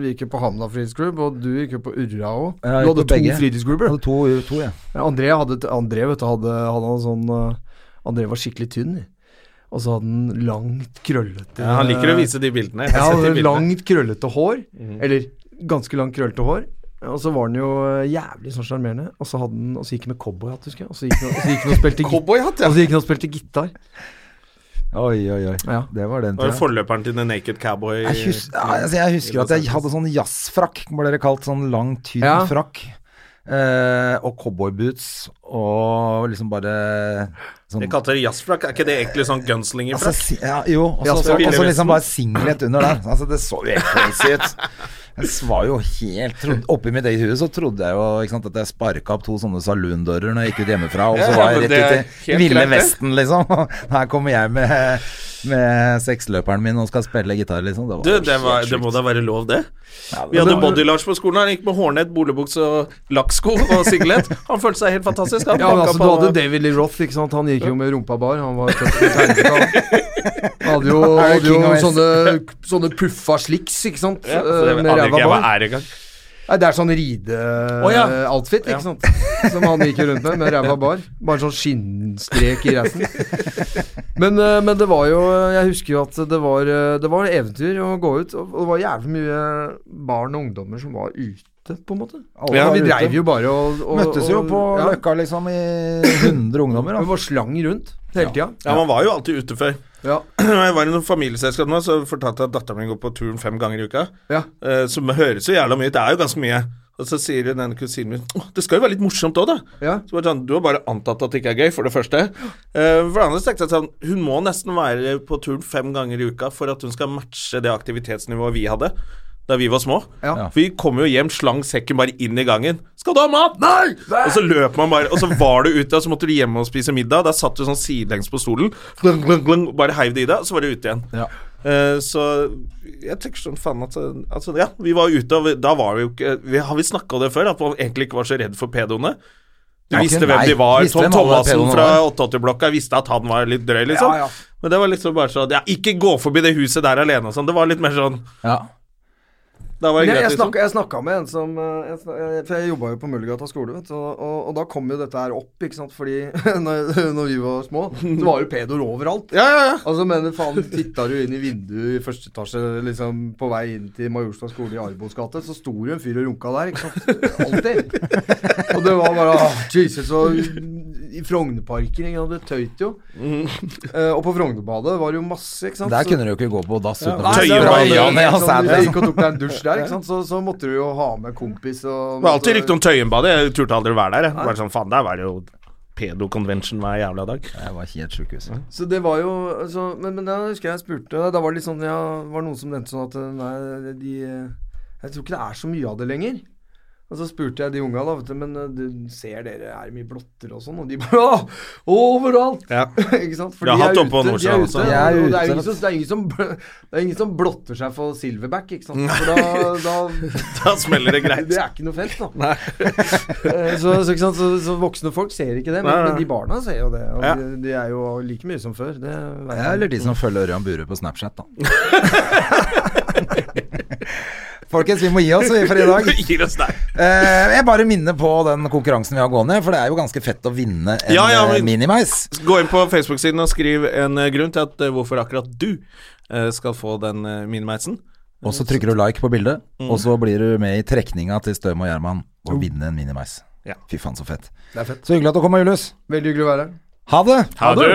C: vi gikk jo på Hamna fritidsklubb, og du gikk jo på Urra òg. Du hadde to
B: begge.
C: fritidsklubber.
B: Hadde to, to, ja.
C: Ja, André, hadde, André vet du, hadde, hadde en sånn eh, André var skikkelig tynn. Og så hadde han langt, krøllete
A: Ja, han liker å vise de bildene. Jeg
C: Ja,
A: sett de bildene.
C: langt, krøllete hår. Eller ganske langt, krøllete hår. Og så var han jo eh, jævlig sånn sjarmerende. Og så hadde han Og så gikk han med cowboyhatt, husker jeg. Og så gikk han og, så gikk han og spilte.
A: Ja.
C: Og så gikk han og spilte gitar.
B: Oi, oi, oi.
C: Ja.
B: Det var den
A: Det var det
B: tida.
A: forløperen til The Naked Cowboy.
B: Jeg, hus ja, altså, jeg husker at jeg hadde sånn jazzfrakk, ble det kalt. Sånn lang, tynn
C: Ja.
B: frakk. eh, og cowboyboots og liksom bare sånn
A: Jeg kalte det jazzfrakk. Er ikke det egentlig sånn gunslingerfrakk?
B: Altså, ja, jo, og så
C: så
B: så liksom bare singlet under der. Altså, det så jo helt crazy ut. Jeg var jo helt trodde, Oppi mitt eget hue så trodde jeg jo ikke sant, at jeg sparka opp to sånne saloondører når jeg gikk ut hjemmefra, og så var jeg
A: det
B: rett ut i Ville. Vesten, liksom. Her kommer jeg med, med seksløperen min og skal spille gitar, liksom. Det, var
A: Du, det, var, det må da være lov, det.
B: Ja,
A: Vi hadde Body-Lars på skolen. Han gikk med hårnett, bolebukse og lakksko og singlet. Han følte seg helt fantastisk. Han
C: Ja, altså,
A: på
C: du hadde David Lee Roth, ikke sant. Han gikk jo med rumpa bar. Han var hadde jo, hadde jo sånne, sånne puffa slicks, ikke sant.
A: ja,
C: eh,
A: det
C: med ræva bar. Nei, det er sånn
A: ja.
C: ride-outfit, ikke
A: Ja.
C: sant. Som han gikk rundt med, med ræva bar. Bare sånn skinnstrek i resten. Men, eh, men det var jo Jeg husker jo at det var, eh, det var eventyr å gå ut. Og det var jævlig mye barn og ungdommer som var ute, på en måte.
B: Alle
A: Ja,
C: vi dreiv jo bare og, og
B: Møttes jo
C: og-
B: på
C: ja.
B: Løkka liksom i 100 ungdommer.
C: Vi var slang rundt hele tida.
A: Ja, man var jo alltid ute før.
C: Ja.
A: Jeg var i noen familieselskap nå, så fortalte jeg at datteren min går på turen fem ganger i uka.
C: Ja.
A: Eh, Som høres jo jævla mye ut. Det er jo ganske mye. Og så sier den kusinen min «Åh, det skal jo være litt morsomt òg, da.
C: Ja.
A: Så bare sånn, Du har bare antatt at det ikke er gøy, for det første. Eh, for det andre så tenkte jeg sånn Hun må nesten være på turen fem ganger i uka for at hun skal matche det aktivitetsnivået vi hadde da vi var små.
C: Ja.
A: For vi kom jo hjem, slang sekken bare inn i gangen. 'Skal du ha mat?' Nei! Og så løp man bare, og så var du ute, og så måtte du hjem og spise middag. Da satt du sånn sidelengs på stolen, glang, glang, glang, bare heiv det i deg, og så var du ute igjen.
B: Ja.
A: Uh, så jeg tenker sånn faen at Altså, ja, vi var ute, og vi, da var vi jo ikke vi, Har vi snakka om det før? At man egentlig ikke var så redd for pedoene? Du
B: Ja,
A: visste hvem
B: nei,
A: de var. Tom Thomassen fra 88-blokka. Jeg visste at han var litt drøy, liksom.
C: Ja, ja.
A: Men det var liksom bare sånn Ja, ikke gå forbi det huset der alene og sånn. Det var litt mer sånn
B: Ja.
A: Da var det greit,
C: jeg,
A: liksom.
C: jeg snakka med en som eh, jeg, jeg, For jeg jobba jo på Møllergata skole, vet du. Og, og, og da kom jo dette her opp, ikke sant. Fordi når, når vi var små, så var jo pedoer overalt.
A: Ja, ja, ja.
C: Altså, men faen, titta du inn i vinduet i første etasje liksom på vei inn til Majorstad skole i Arbos gate, så sto det en fyr og runka der, ikke sant. Alltid. Og det var bare ah, Jesus, og i Frognerparken, det tøyt jo. Eh, og på Frognerbadet var det jo masse, ikke sant.
B: Der kunne du jo ikke gå på dass uten å
C: tøye
A: ja,
B: liksom.
C: gikk og tok deg en dusj der, ikke sant? Så, så måtte du jo ha med kompis og
A: Det var alltid rykte om Tøyenbadet. Jeg turte aldri å være der. Jeg. Bare sånn, faen, der var det jo pedo-convention hver jævla dag.
B: Jeg var helt sjukehus.
C: Så det var jo så, men, men da husker jeg jeg spurte Da var det litt sånn Ja, var noen som nevnte sånn at Nei, de Jeg tror ikke det er så mye av det lenger. Og så spurte jeg de unga, da, vet du, men eh, du ser dere er det mye blotter og sånn? Og de bare overalt!
A: Ja.
C: ikke sant? For de er
A: hatt oppe på
C: ute, de er ute.
A: også.
B: De er ute,
C: det er ingen som, det er som, det er ingen som blotter seg for silverback, ikke sant? For da, da
A: Da smeller det greit.
C: Det er ikke noe felt, da. Eh, så, så, ikke sant? Så, så voksne folk ser ikke det, men,
A: Nei, nei.
C: men de barna ser jo det. Og
A: Ja.
C: de, de er jo like mye som før. Det
B: Ja,
C: jeg.
B: eller de som følger Ørjan Burøe på Snapchat, da. Folkens, vi må gi oss vi, for i dag.
A: Gir oss.
B: Eh, jeg bare minner på den konkurransen vi har gående, for det er jo ganske fett å vinne en
A: Ja, ja,
B: eh, Minimeis.
A: Gå inn på Facebook-siden og skriv en eh, grunn til at eh, hvorfor akkurat du skal få den minimeisen.
B: Og så trykker du like på bildet, og så blir du med i trekninga til Støm og Gjerman og vinne en Minimeis.
A: Ja.
B: Fy faen, så fett.
C: Det er fett.
B: Så hyggelig at du kom, Julius.
C: Veldig hyggelig å være her.
B: Ha det!
A: Ha det!